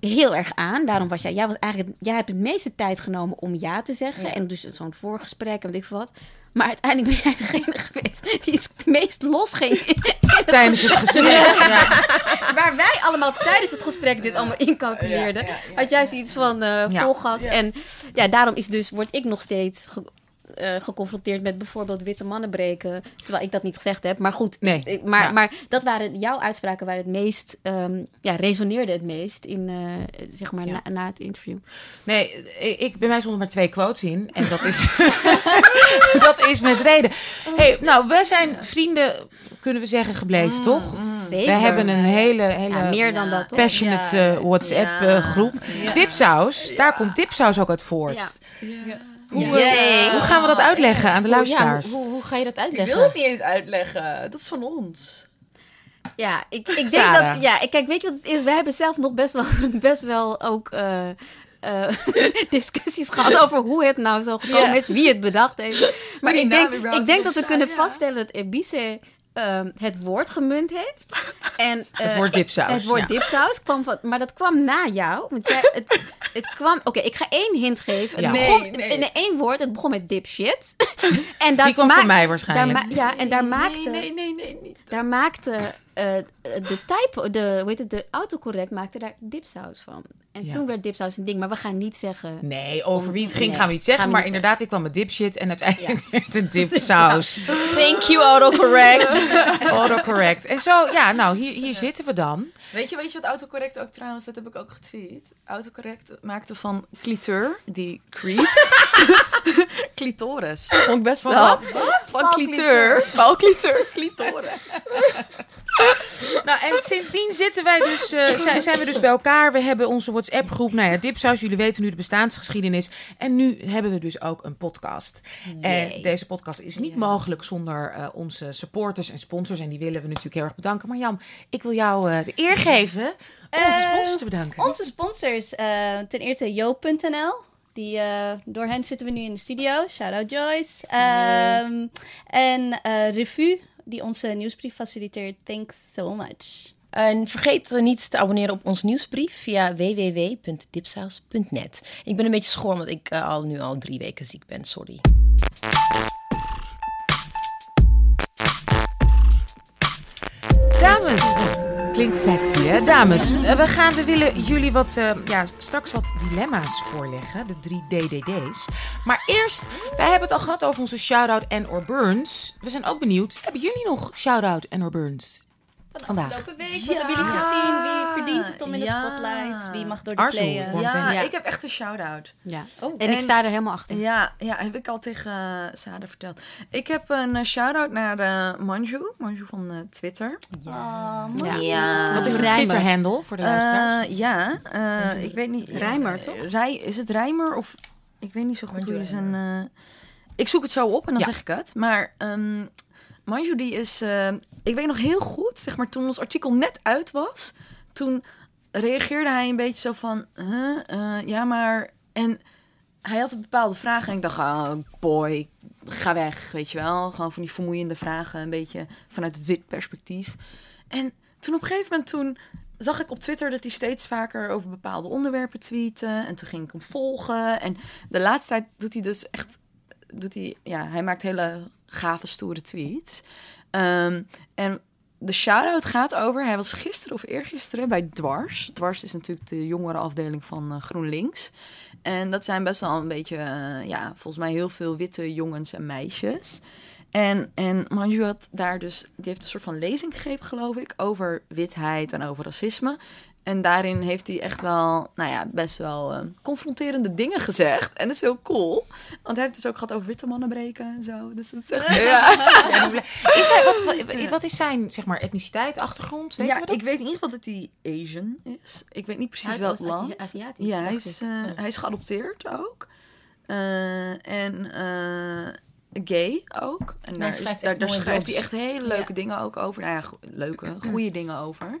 heel erg aan. Daarom was jij, jij was eigenlijk, jij hebt het meeste tijd genomen om ja te zeggen. Ja. En dus zo'n voorgesprek en weet ik wat. Maar uiteindelijk ben jij degene geweest die het meest losging. Tijdens het gesprek. Ja. Waar wij allemaal tijdens het gesprek dit allemaal incalculeerden. Had jij zoiets van eh Ja. vol gas. En ja, daarom is dus, word ik nog steeds eh, geconfronteerd met bijvoorbeeld witte mannen breken. Terwijl ik dat niet gezegd heb. Maar goed, Nee, ik- maar, ja. maar dat waren jouw uitspraken waar het meest, ehm, ja, resoneerde het meest in, eh, zeg maar, Ja. na, na het interview. Nee, ik, ik- bij mij stonden maar twee quotes in. En dat is, dat is met reden. Hey, nou, we zijn vrienden, kunnen we zeggen, gebleven, toch? Zeker. We hebben een hele, hele Ja, meer dan dat, toch? passionate eh, WhatsApp-groep. Ja. Dipsaus, daar komt Dipsaus ook uit voort. Ja. Hoe, Ja. eh, hoe gaan we dat uitleggen aan de luisteraars? Ja, hoe, hoe, hoe ga je dat ik wil uitleggen? het niet eens uitleggen. Dat is van ons. Ja, ik, ik denk Sarah. dat. Ja, ik- kijk, weet je wat het is? We hebben zelf nog best wel, best wel ook eh, eh, discussies gehad over hoe het nou zo gekomen is, wie het bedacht heeft. Maar ik denk, ik denk dat we kunnen vaststellen dat Ebice ehm, het woord gemunt heeft. En, Het eh, woord dipsaus. Het woord ja. dipsaus kwam van, maar dat kwam na jou. Want jij, het, het kwam. Oké, ik ga één hint geven. Het Ja. begon, Nee, nee. nee, één woord. Het begon met dipshit. en dat Die kwam ma- van mij waarschijnlijk. ja, en daar maakte. Nee, nee, nee, nee, niet. Daar maakte eh, de type, de, hoe heet het, de autocorrect maakte daar dipsaus van. En Ja. toen werd dipsaus een ding, maar we gaan niet zeggen. Nee, over wie het ging Nee, gaan we niet zeggen. we Maar niet inderdaad, ik kwam met dipshit en uiteindelijk werd het een dipsaus. Thank you, autocorrect. Autocorrect. En zo, ja, nou, hier, hier zitten we dan. Weet je, weet je wat autocorrect ook trouwens, dat heb ik ook getweet. Autocorrect maakte van cliteur, die creep, clitoris. Vond ik best Van wel. wat? Van cliteur. Valcliteur, clitoris. Nou, en sindsdien zitten wij dus, eh, zijn, zijn we dus bij elkaar. We hebben onze WhatsApp-groep. Nou ja, Dipsaus, jullie weten nu de bestaansgeschiedenis. En nu hebben we dus ook een podcast. En deze podcast is niet mogelijk zonder eh, onze supporters en sponsors. En die willen we natuurlijk heel erg bedanken. Maar Jan, ik wil jou eh, de eer geven onze Eh, sponsors te bedanken. Onze sponsors, ten eerste Jo.nl. Die, door hen zitten we nu in de studio. Shout out Joyce. Ehm, en eh Revue, die onze nieuwsbrief faciliteert. Thanks so much. En vergeet niet te abonneren op ons nieuwsbrief via www.dipsaus.net. Ik ben een beetje schoor, omdat ik eh, al nu al drie weken ziek ben. Sorry. Klinkt sexy hè? Dames, eh, we, gaan, we willen jullie wat, eh, ja, straks wat dilemma's voorleggen, de drie DDD's. Maar eerst, wij hebben het al gehad over onze shout-out en or burns. We zijn ook benieuwd, hebben jullie nog shout-out en or burns? Vandaag. Afgelopen week, wat hebben jullie gezien? Wie verdient het om in de spotlight? Wie mag door de Arzo, playen? want- Ja, Ja. ik heb echt een shout-out. Ja. Oh, En ik sta er helemaal achter. Ja, ja, heb ik al tegen uh, Sada verteld. Ik heb een eh, shout-out naar eh, Manju. Manju van eh, Twitter. Oh, Ja. Ja. Wat is de Rijmer. Twitter-handle voor de luisteraars? Eh, ja, eh, ik weet niet. Rijmer, toch? Rij, is het Rijmer of... Ik weet niet zo goed hoe je zijn... eh, ik zoek het zo op en dan Ja. zeg ik het. Maar ehm Manju die is... eh, ik weet nog heel goed, zeg maar toen ons artikel net uit was... Toen reageerde hij een beetje zo van... eh, ja, maar... En hij had een bepaalde vragen en ik dacht... Oh, boy, ga weg, weet je wel. Gewoon van die vermoeiende vragen, een beetje vanuit het wit perspectief. En toen op een gegeven moment toen zag ik op Twitter dat hij steeds vaker over bepaalde onderwerpen tweette. En toen ging ik hem volgen. En de laatste tijd doet hij dus echt... Doet hij, ja, hij maakt hele gave, stoere tweets. Ehm, en de shout-out gaat over... Hij was gisteren of eergisteren bij Dwars. Dwars is natuurlijk de jongerenafdeling van eh, GroenLinks. En dat zijn best wel een beetje... eh, ja, volgens mij heel veel witte jongens en meisjes. En, en Manju had daar dus, die heeft een soort van lezing gegeven, geloof ik, over witheid en over racisme. En daarin heeft hij echt wel, nou ja, best wel eh, confronterende dingen gezegd. En dat is heel cool. Want hij heeft dus ook gehad over witte mannen breken en zo. Dus dat is echt... Ja, Ja, is hij, wat, wat, wat is zijn zeg maar, etniciteit, achtergrond? Weten ja we dat? ik weet in ieder geval dat hij Asian is. Ik weet niet precies welk land. Aziatisch, Ja, hij is, eh, Ja. hij is geadopteerd ook. Eh, en gay ook. En daar, schrijft is, daar, schrijft hij echt hele leuke dingen ook over. Nou ja, go- leuke, goede dingen over.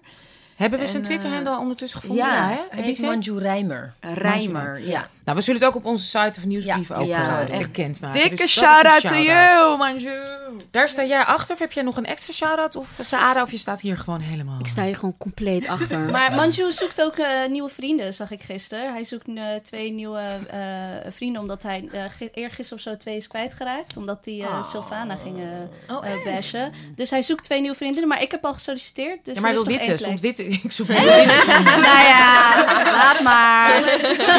Hebben we zijn En, Twitter-handle ondertussen gevonden? ja, Ja, hè? Hij Heb je heet? Manju Rijmer. Rijmer, ja. Nou, we zullen het ook op onze site of nieuwsbrief ook ja, eh, echt bekendmaken. Dikke Dus shout-out to you, Manju! Daar sta jij achter of heb jij nog een extra shout-out? Of Saara, of je staat hier gewoon helemaal... Ik sta hier gewoon compleet achter. Maar Manju zoekt ook eh, nieuwe vrienden, zag ik gisteren. Hij zoekt eh, twee nieuwe eh, vrienden, omdat hij uh, eergisteren of zo twee is kwijtgeraakt. Omdat hij eh Sylvana ging eh, Oh, eh, bashen. Dus hij zoekt twee nieuwe vrienden, maar ik heb al gesolliciteerd. Dus ja, maar er wil nog witte. één Stond plek. witte. Ik zoek witte. nou ja, laat maar.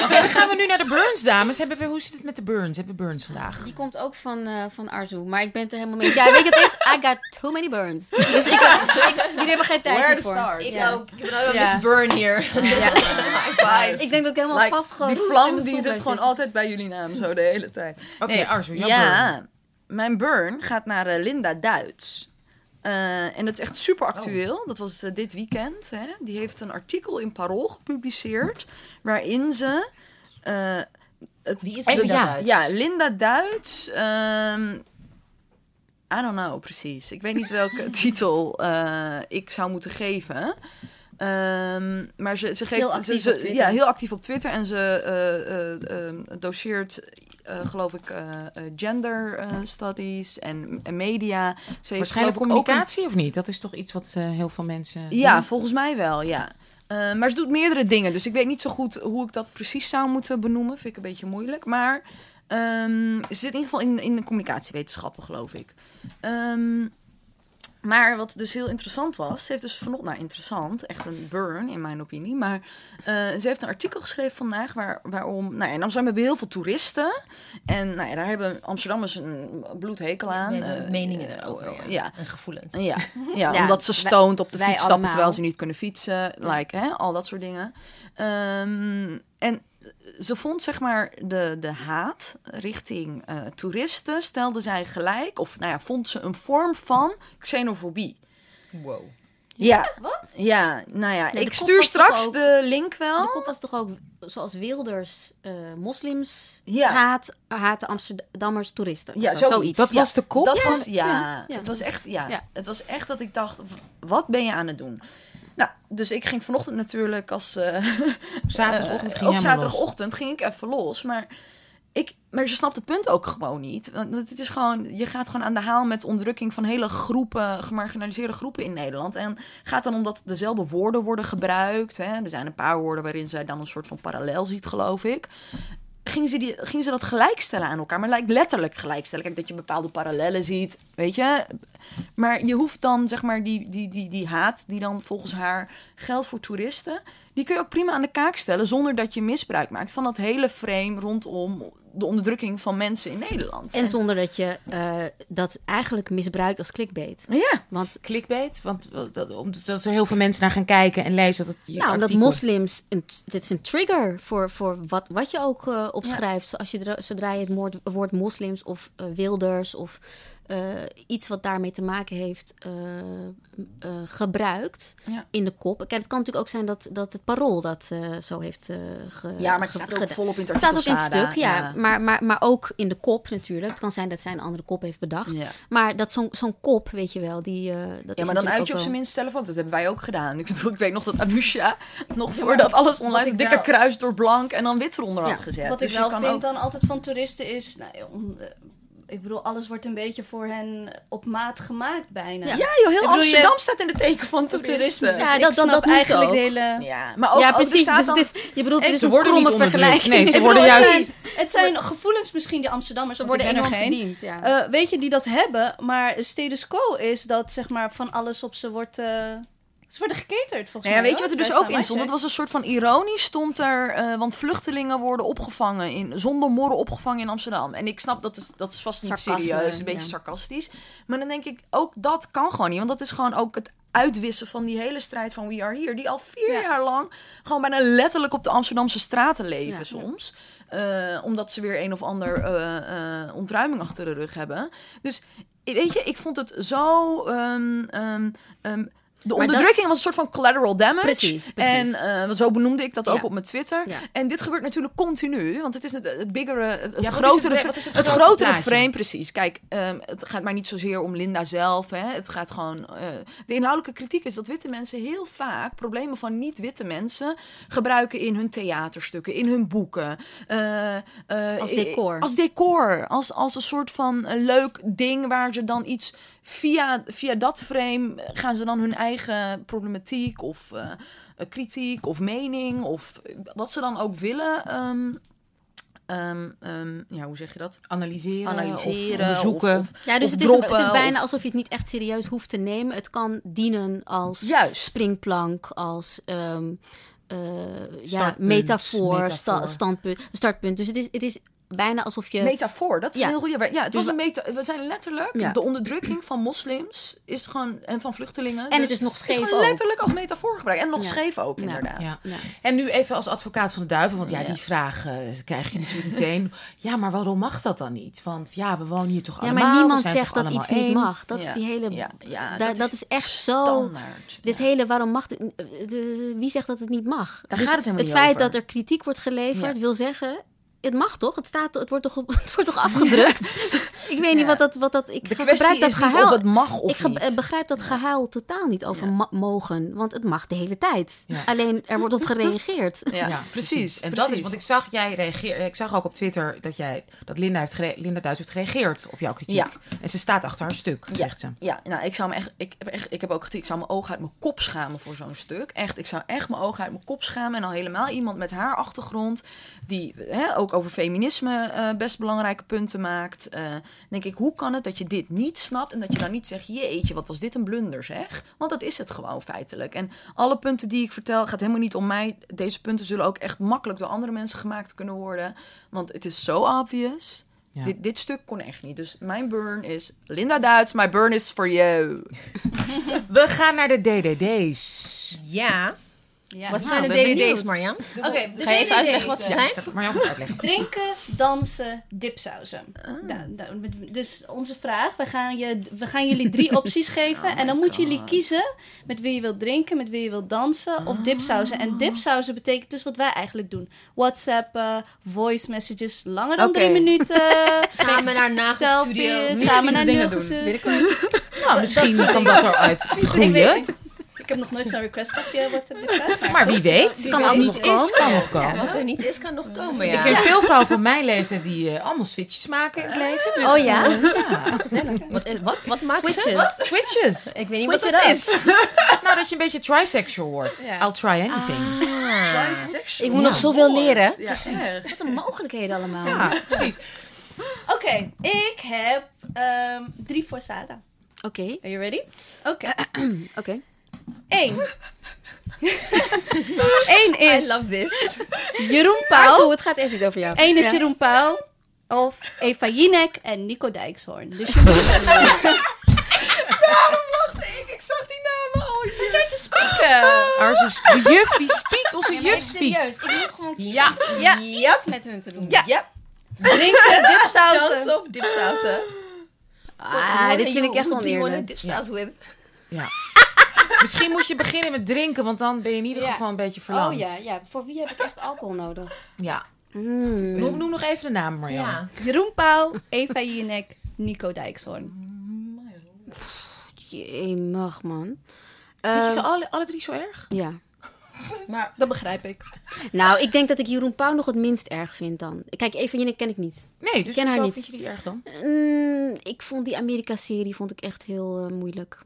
Oké, dan gaan we nu naar de Burns, dames. Hebben we, hoe zit het met de Burns? Hebben we Burns vandaag? Die komt ook van, eh van Arzu, maar ik ben het er helemaal mee. Ja, weet je, het is, I got too many burns. Dus ik, ik, jullie hebben geen tijd Where start? Ik Ja. ook. Ik ben ook Ja. Burn hier. Ja. Ik denk dat ik helemaal Like, vastgeroest die in vlam die zit gewoon altijd bij jullie naam, zo de hele tijd. Oké, Arzu, jouw ja, burn. mijn burn gaat naar eh, Linda Duits. Eh, en dat is echt super actueel. Dat was eh, dit weekend. Hè. Die heeft een artikel in Parool gepubliceerd. Waarin ze. eh, het, Wie is Linda ja. Duits? Ja, Linda Duits. ehm, I don't know precies. Ik weet niet welke titel eh, ik zou moeten geven. Ehm, maar ze, ze geeft Heel actief ze, op ze- Twitter. Ja, heel actief op Twitter. En ze eh, eh, eh, doseert, eh, geloof ik, eh, eh, gender studies en, en media. Ze heeft, Waarschijnlijk een- communicatie of niet? Dat is toch iets wat heel veel mensen ja, doen? volgens mij wel, ja. Maar ze doet meerdere dingen, dus ik weet niet zo goed hoe ik dat precies zou moeten benoemen. Vind ik een beetje moeilijk. Maar ehm, ze zit in ieder geval in, in de communicatiewetenschappen, geloof ik. Ehm, maar wat dus heel interessant was, ze heeft dus vanochtend, nou interessant, echt een burn in mijn opinie. Maar eh, ze heeft een artikel geschreven vandaag waar, waarom, nou ja, in Amsterdam hebben we heel veel toeristen. En nou ja, daar hebben Amsterdammers een bloedhekel aan. Nee, de Eh, meningen eh, erover, ja. ja. En gevoelens. Ja, ja, Ja, omdat ze stoont op de fiets stappen allemaal. terwijl ze niet kunnen fietsen. Like, hè, al dat soort dingen. Ehm, en ze vond zeg maar de, de haat richting eh, toeristen, stelde zij gelijk, of nou ja, vond ze een vorm van xenofobie. Wow. Ja, wat? Ja, nou ja, Nee, ik stuur straks ook- de link wel. De kop was toch ook, zoals Wilders, eh, moslims Ja. haat, haten Amsterdammers toeristen. Ja, Zo- zoiets. Dat Ja, was de kop? Dat Ja, was, ja, ja, ja, het was echt, ja, ja. het was echt dat ik dacht, wat ben je aan het doen? Nou, dus ik ging vanochtend natuurlijk als... eh, Op zaterdagochtend ging Op zaterdagochtend ging ik even los. Maar, ik, maar je snapt het punt ook gewoon niet. Want het is gewoon, je gaat gewoon aan de haal met onderdrukking van hele groepen, gemarginaliseerde groepen in Nederland. En gaat dan omdat dezelfde woorden worden gebruikt. Hè? Er zijn een paar woorden waarin zij dan een soort van parallel ziet, geloof ik. Gingen ze, die, gingen ze dat gelijkstellen aan elkaar? Maar lijkt letterlijk gelijkstellen. Kijk, dat je bepaalde parallellen ziet, weet je. Maar je hoeft dan, zeg maar, die, die, die, die haat die dan volgens haar geldt voor toeristen... die kun je ook prima aan de kaak stellen... zonder dat je misbruik maakt van dat hele frame rondom de onderdrukking van mensen in Nederland. En zonder dat je eh, dat eigenlijk misbruikt als clickbait. Ja, Want Clickbait, want eh, dat, omdat er heel veel mensen naar gaan kijken en lezen dat je nou, omdat moslims, een, dit is een trigger voor, voor wat, wat je ook eh, opschrijft. Als je, dra- zodra je het woord, woord moslims of wilders of eh, iets wat daarmee te maken heeft eh, eh, gebruikt Ja. in de kop. Kijk, het kan natuurlijk ook zijn dat, dat het parool dat eh, zo heeft eh ge, ja maar het staat ook volop in het Het staat ook in het stuk, ja. Maar, maar, maar ook in de kop natuurlijk. Het kan zijn dat zij een andere kop heeft bedacht. Ja. Maar dat zo'n zo'n kop, weet je wel, die... eh dat Ja, is maar dan uit je op zijn minst zelf ook. Dat hebben wij ook gedaan. Ik bedoel, ik weet nog dat Anousha nog voordat alles online een ik dikke wel- kruis door blank en dan wit eronder Ja. had gezet. Wat Dus ik wel vind ook- dan altijd van toeristen is... Nou, ik bedoel, alles wordt een beetje voor hen op maat gemaakt bijna. Ja. Ja, joh, heel Ik bedoel, je Amsterdam hebt- staat in de teken van toeristen. toerisme. Dus Ja, ik dat- snap dat eigenlijk ook. de hele... Ja, maar ook, ja, precies. staat Dus dan- het is, je bedoelt, het is ze een kromme vergelijking. Nee, ze worden bedoel, juist- Het zijn, het zijn gevoelens misschien, die Amsterdammers, Ze worden enorm geen. verdiend, ja. Eh, weet je, die dat hebben, maar status quo is dat zeg maar van alles op ze wordt... eh, ze worden geketerd volgens Nou ja, mij. weet je wat er dus ook in stond? Het was een soort van ironisch stond er, eh, want vluchtelingen worden opgevangen in, zonder morren opgevangen in Amsterdam. En ik snap dat is, dat is vast niet Sarcasme, serieus, een beetje ja. sarcastisch. Maar dan denk ik, ook dat kan gewoon niet, want dat is gewoon ook het uitwissen van die hele strijd van We Are Here, die al vier Ja. jaar lang gewoon bijna letterlijk op de Amsterdamse straten leven Ja. soms. Eh, omdat ze weer een of ander eh, ontruiming achter de rug hebben. Dus weet je, ik vond het zo. ehm, ehm, ehm, de onderdrukking was een soort van collateral damage. Precies, precies. En eh, zo benoemde ik dat ook op mijn Twitter. Ja. En dit gebeurt natuurlijk continu, want het is het, het biggere, het, het wat is het grotere, is het het grote grotere frame, precies. Kijk, ehm, het gaat mij niet zozeer om Linda zelf. Hè. Het gaat gewoon. eh, de inhoudelijke kritiek is dat witte mensen heel vaak problemen van niet-witte mensen gebruiken in hun theaterstukken, in hun boeken. eh, Als decor. Als decor. Als, als een soort van leuk ding waar ze dan iets via, via dat frame gaan ze dan hun eigen problematiek of eh, eh, kritiek of mening of eh, wat ze dan ook willen. ehm, ehm, ehm, ja, hoe zeg je dat? analyseren, Analyseren, of onderzoeken. of- of- Ja, dus of het is, droppen, het is bijna of- alsof je het niet echt serieus hoeft te nemen. Het kan dienen als Juist. springplank, als ehm, eh, ja, metafoor, metafoor. sta- standpunt, startpunt. Dus het is, het is bijna alsof je... Metafoor, dat is Ja. heel goed. Ja, het Dus was een meta we zijn letterlijk, Ja. de onderdrukking van moslims is gewoon, en van vluchtelingen. En het dus is nog is scheef gewoon ook. letterlijk als metafoor gebruikt. En nog Ja. scheef ook, Ja. inderdaad. Ja. Ja. En nu even als advocaat van de duivel, want ja, Ja. die vraag eh, krijg je natuurlijk meteen. Ja, maar waarom mag dat dan niet? Want ja, we wonen hier toch Ja, allemaal. maar we niemand zegt dat iets niet mag. Dat Ja. is die hele... Ja, ja, daar- dat, is echt zo... standaard. Dit Ja. hele, waarom mag... het- de, wie zegt dat het niet mag? Daar Dus gaat het helemaal niet feit over. dat er kritiek wordt geleverd, Ja. wil zeggen... Het mag toch? Het, staat, het, wordt, toch, het wordt toch afgedrukt? ik weet niet wat dat... Wat dat ik De gebruik kwestie dat is niet gehuil. of het mag of ik niet. begrijp dat gehuil totaal niet over Ja. mogen. Want het mag de hele tijd. Ja. Alleen er wordt op gereageerd. Ja, precies. En precies. dat is, want ik zag jij reageer, ik zag ook op Twitter dat jij dat Linda heeft gere- Linda Duits heeft gereageerd op jouw kritiek. Ja. En ze staat achter haar stuk, zegt ze. Ja, nou, ik zou me echt, ik heb echt, ik heb ook gezien, ik zou mijn ogen uit mijn kop schamen voor zo'n stuk. Echt, ik zou echt mijn ogen uit mijn kop schamen. En al helemaal iemand met haar achtergrond, die hè, ook over feminisme eh, best belangrijke punten maakt. eh, denk ik, hoe kan het dat je dit niet snapt en dat je dan niet zegt, jeetje, wat was dit een blunder zeg? Want dat is het gewoon feitelijk. En alle punten die ik vertel, gaat helemaal niet om mij. Deze punten zullen ook echt makkelijk door andere mensen gemaakt kunnen worden. Want het is zo obvious. Ja. Dit, dit stuk kon echt niet. Dus mijn burn is Linda Duits. My burn is for you. We gaan naar de DDD's. Ja. Ja. Wat Nou, zijn de ben DVD's, benieuwd. Marjan? Oké, de Ga je even uitleggen wat ze Ja, zijn? moet uitleggen. Drinken, dansen, dipsausen. Ah. Da- da- met- dus onze vraag, we gaan, je, we gaan jullie drie opties geven. Oh en dan moeten jullie kiezen met wie je wilt drinken, met wie je wilt dansen of dipsausen. En dipsausen betekent dus wat wij eigenlijk doen. WhatsAppen, voice messages, langer dan drie minuten. Samen naar Nagelstudio. Selfies, samen naar dingen. Nou, misschien soort kan dat eruit Ik groeien. Ik heb nog nooit zo'n request gehad via WhatsApp dipsaus. Maar wie weet, Wie kan altijd niet nog is, komen. kan nog Ja, komen. wat er niet is, kan nog komen, ja. Ik ken veel vrouwen van mijn leeftijd die eh, allemaal switches maken in het leven. Dus, Oh ja? eh, ja. Gezellig. Wat, wat, wat maakt? Switches. Switches. Ik weet niet Switch wat dat is. Nou, dat je een beetje trisexual wordt. Ja. I'll try anything. Ik moet nog zoveel leren. Ja, echt. Wat een mogelijkheden allemaal. Ja, precies. Oké, ik heb ehm, drie voor. Oké, Are you ready? Oké. oké. Eén. Eén is I love this. Jeroen Pauw. het gaat echt niet over jou. Eén is Ja. Jeroen Pauw. Of Eva Jinek en Nico Dijkshoorn. Dus je moet Ik zag die namen al. Ik zit jij te spieken. De juf die spiekt, onze Ja, juf spiekt. serieus. Ik moet gewoon kiezen. Ja. Ja. Iets met hun te doen. Ja. Ja. Drinken, dipsausen. Dipsausen? Ah, dit vind ik echt oneerlijk. dip sauce with? Misschien moet je beginnen met drinken, want dan ben je in ieder Ja. geval een beetje verlamd. Oh ja, ja. Voor wie heb ik echt alcohol nodig? Ja. Mm. Noem, noem nog even de naam, Marjan. Ja. Jeroen Pauw, Eva Jinek, Nico Dijkshoorn. Jemig, man. Vind je ze alle, alle drie zo erg? Ja. Maar dat begrijp ik. Nou, ik denk dat ik Jeroen Pauw nog het minst erg vind dan. Kijk, Eva Jinek ken ik niet. Nee, dus ken haar niet. vind je die erg dan? Mm, ik vond die Amerika-serie vond ik echt heel eh, moeilijk.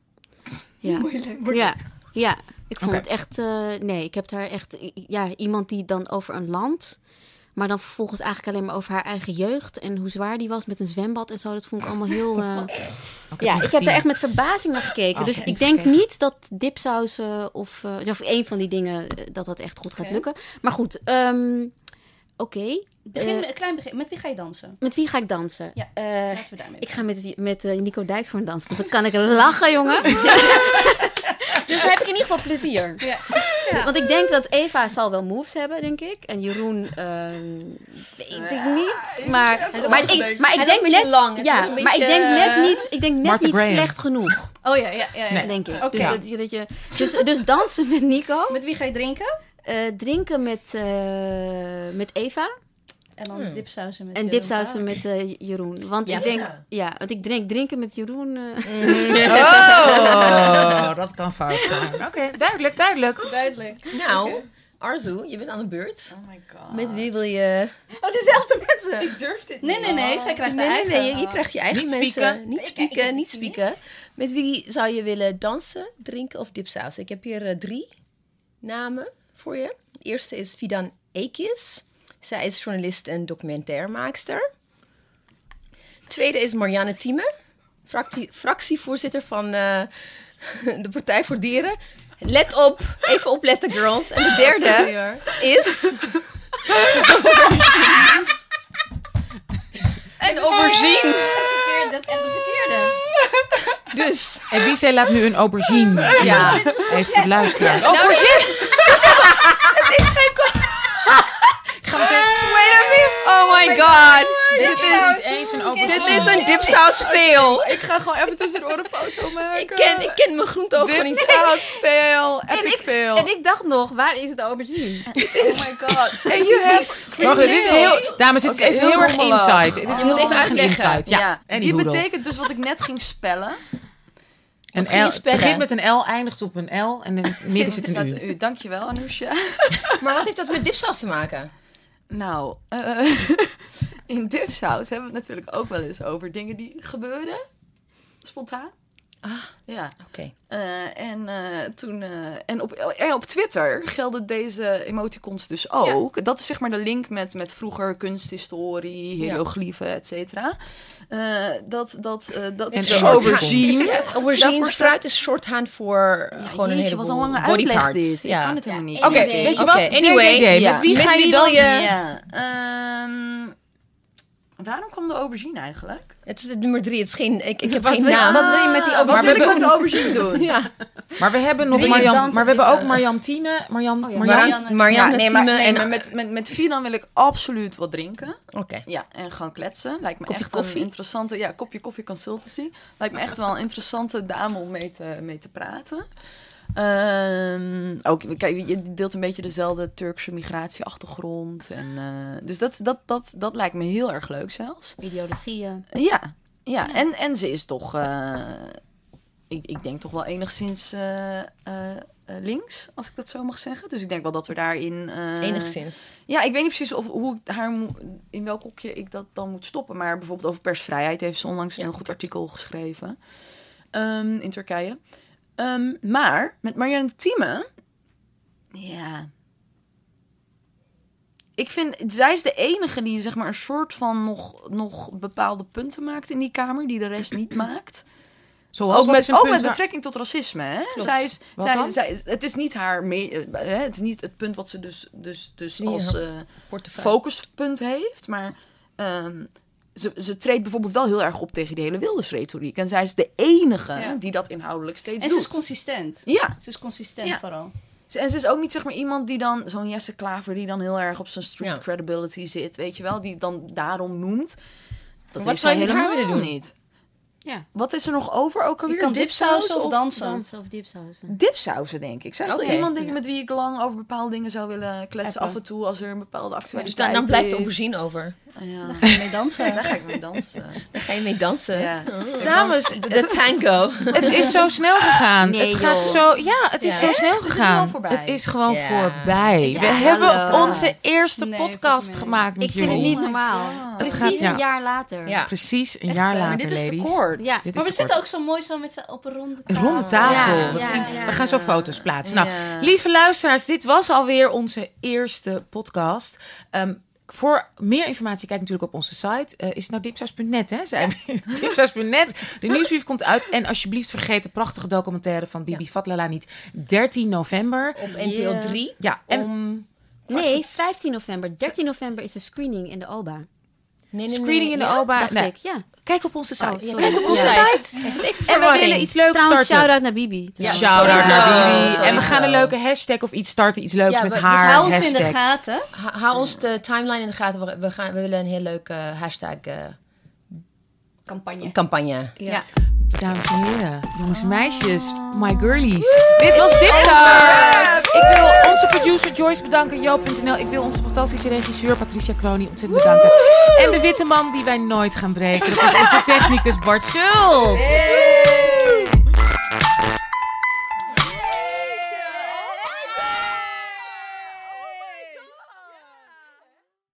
Ja. Moeilijk? Ja, ja. Ik vond het echt... eh, nee, ik heb daar echt... Ja, iemand die dan over een land... Maar dan vervolgens eigenlijk alleen maar over haar eigen jeugd... en hoe zwaar die was met een zwembad en zo. Dat vond ik allemaal heel... eh, ja, ik heb daar echt met verbazing naar gekeken. Oh, dus ik denk gekeken. niet dat dipsausen of, eh of een van die dingen... dat dat echt goed gaat lukken. Maar goed, ehm, oké. Begin, Eh, een klein begin. Met wie ga je dansen? met wie ga ik dansen? Ja. Eh, Laten we daarmee ik ga met, met eh, Nico Dijkshoorn dansen, want dan kan ik lachen, jongen. dus dan heb ik in ieder geval plezier. Ja. Want ik denk dat Eva zal wel moves hebben, denk ik. En Jeroen, ehm, weet ik niet. Maar, maar, ik, maar ik denk een beetje net... lang. Ja, een maar ik beetje, denk net eh, niet, ik denk net Martha niet Graham. slecht genoeg, Oh ja, ja, ja. ja. Nee. denk ik. Oké. Dus, dat, je- dat je, dus, dus dansen met Nico. Met wie ga je drinken? eh, drinken met, eh, met Eva. En dan Hmm. dipsausen met En Jeroen dipsausen met eh, Jeroen. Want Ja, ik denk, ja. ja, want ik drink drinken met Jeroen. eh, Oh, dat kan fout gaan. Oké, duidelijk, duidelijk. Duidelijk. Nou, Arzu, je bent aan de beurt. Oh my god. Met wie wil je... Oh, dezelfde mensen. Ik durf dit Nee, nee, nee. Zij krijgt Nee, haar nee, eigen. nee, je, je krijgt je eigen Niet mensen. spieken. Niet spieken, niet spieken. Met wie zou je willen dansen, drinken of dipsausen? Ik heb hier eh, drie namen voor je. De eerste is Fidan Ekis. Zij is journalist en documentairmaakster. Tweede is Marianne Thieme, fractie- fractievoorzitter van eh, de Partij voor Dieren. Let op, even opletten girls. En de derde is... een aubergine. dat is echt de verkeerde. Dus En wie zei laat nu een aubergine? Ja. Even luisteren. Nou, Oh, courgette! Het is geen Wait a minute. Oh my god. Dit Dit is, is eens een dit is een dipsaus veel. Ik ga gewoon even tussendoor een foto maken. Ik ken, ik ken mijn groente ook gewoon niet. Dipsaus veel, En epic ik, veel. en ik dacht nog, waar is het aubergine? Oh my god. En je hebt... Wacht, dit is heel, dames, dit is even heel erg insight. Dit is heel even erg een uitleggen. insight. Ja, dit Anyhoodle. betekent dus wat ik net ging spellen. Een L, begint met een L, eindigt op een L en in het midden zit een U. U. Dankjewel, Anousha. Maar wat heeft dat met dipsaus te maken? Nou, eh, in dipsaus hebben we het natuurlijk ook wel eens over dingen die gebeuren. Spontaan. Ah. Ja. Oké. Eh, en, eh, toen, eh, en, op, en op Twitter gelden deze emoticons dus ook. Dat is zeg maar de link met, met vroeger kunsthistorie, hieroglyphen, et cetera. Dat dat, dat En de aubergine. Aubergine Daarvoor fruit is shorthand voor Ja, gewoon een heleboel wat een lange uitleg dit. Ja. Ik kan het helemaal niet. Oké, Anyway. weet je Oké, wat? anyway. Met wie Met ga wie je dan? je- ehm, waarom kwam de aubergine eigenlijk? Het is het nummer drie. Het is geen, ik, ik heb Wat geen wil- naam. wat wil je met die Ah, Wat aubergine wil ik met doen? de aubergine doen? Ja. Maar we hebben nog dansen maar we hebben ook dipsaus? Marjan Tieme. Marjan, Oh ja, Marianne nee, maar, nee, en... maar met, met, met Finan wil ik absoluut wat drinken. Oké. Ja, en gewoon kletsen. Lijkt me Kopje echt koffie? een interessante... Ja, kopje koffie consultancy. Lijkt me echt wel een interessante dame om mee te, mee te praten. Ehm, ook, kijk, je deelt een beetje dezelfde Turkse migratieachtergrond. En, eh, dus dat, dat, dat, dat lijkt me heel erg leuk zelfs. Ideologieën. Ja, ja. En, en ze is toch... eh, ik, ik denk toch wel enigszins eh, links, als ik dat zo mag zeggen. Dus ik denk wel dat we daarin... Enigszins. Ja, ik weet niet precies of, hoe ik haar in welk hokje ik dat dan moet stoppen. Maar bijvoorbeeld over persvrijheid heeft ze onlangs een heel goed artikel geschreven. ehm, in Turkije. Ehm, maar met Marianne Thieme... Ja... Ik vind, zij is de enige die zeg maar een soort van nog, nog bepaalde punten maakt in die kamer, die de rest niet maakt. Zoals Ook met, ook met waar- betrekking tot racisme. Hè? Zij is, Wat zij, dan? zij is, het is niet haar, me, eh, hè, het is niet het punt wat ze dus, dus, dus als eh, focuspunt heeft, maar ehm, ze, ze treedt bijvoorbeeld wel heel erg op tegen die hele Wilders-retoriek. En zij is de enige Ja. die dat inhoudelijk steeds En ze doet. is consistent. ja, Ze is consistent Ja. vooral. Ze- en ze is ook niet zeg maar iemand die dan, zo'n Jesse Klaver, die dan heel erg op zijn street Ja. credibility zit, weet je wel, die dan daarom noemt. Dat Wat heeft zou zij je met haar helemaal willen doen? niet. Ja. Wat is er nog over ook alweer? Je kan dipsausen of dansen. Dansen of dipsausen. Dipsausen, denk ik. Zij is iemand denk ik, met wie ik lang over bepaalde dingen zou willen kletsen. Appen. Af en toe als er een bepaalde Dus actualiteit dan, dan blijft is. aubergine over. Ja. Daar ga je mee dansen. Daar ga ik mee dansen. Daar ga je mee dansen. Ja. Dames, De tango. het is zo snel gegaan. Nee, het gaat joh. zo. Ja, het is Ja. zo snel het gegaan. al voorbij? Het is gewoon Ja. voorbij. We Ja, hebben hallo. onze eerste Nee, podcast gemaat met Ik vind het niet normaal. God. Het Precies gaat- ja. een jaar later. Ja. Precies een jaar later, Maar dit is te ladies. kort. Ja. Dit Maar we is te zitten ook zo mooi zo met z'n op een ronde Een tafel. ronde tafel. Ja, Dat ja, zien- ja. We gaan zo foto's plaatsen. Nou, lieve luisteraars, dit was alweer onze eerste podcast. Ehm, voor meer informatie kijk natuurlijk op onze site. Eh, is het nou dipsaus.net, hè? Zijn dipsaus.net. De nieuwsbrief komt uit. En alsjeblieft vergeet de prachtige documentaire van Bibi Fatlala niet. 13 november. Op NPO Ja. 3. Ja, en Om... Nee, 15 november. 13 november is de screening in de OBA. Nee, nee, screening nee. in de Ja? OBA. Dacht Nee, ik, ja. Kijk op onze site. Oh, kijk op onze Ja. site. En we willen iets leuks Trouwens, starten. shout-out naar Bibi. Ja, Shout-out naar. Bibi. En we gaan een leuke hashtag of iets starten. Iets leuks Ja, met we- dus haar Hou ons hashtag. in de gaten. Ha- Hou ons de timeline in de gaten. We, we gaan, we willen een heel leuke hashtag eh, Campagne. campagne. Ja. Dames en heren, jongens en meisjes, my girlies. Dit was Dipsaus. Ik wil onze producer Joyce bedanken, Joop.nl. Ik wil onze fantastische regisseur Patricia Kroni ontzettend bedanken. En de witte man die wij nooit gaan breken. Dat is onze technicus Bart Schultz.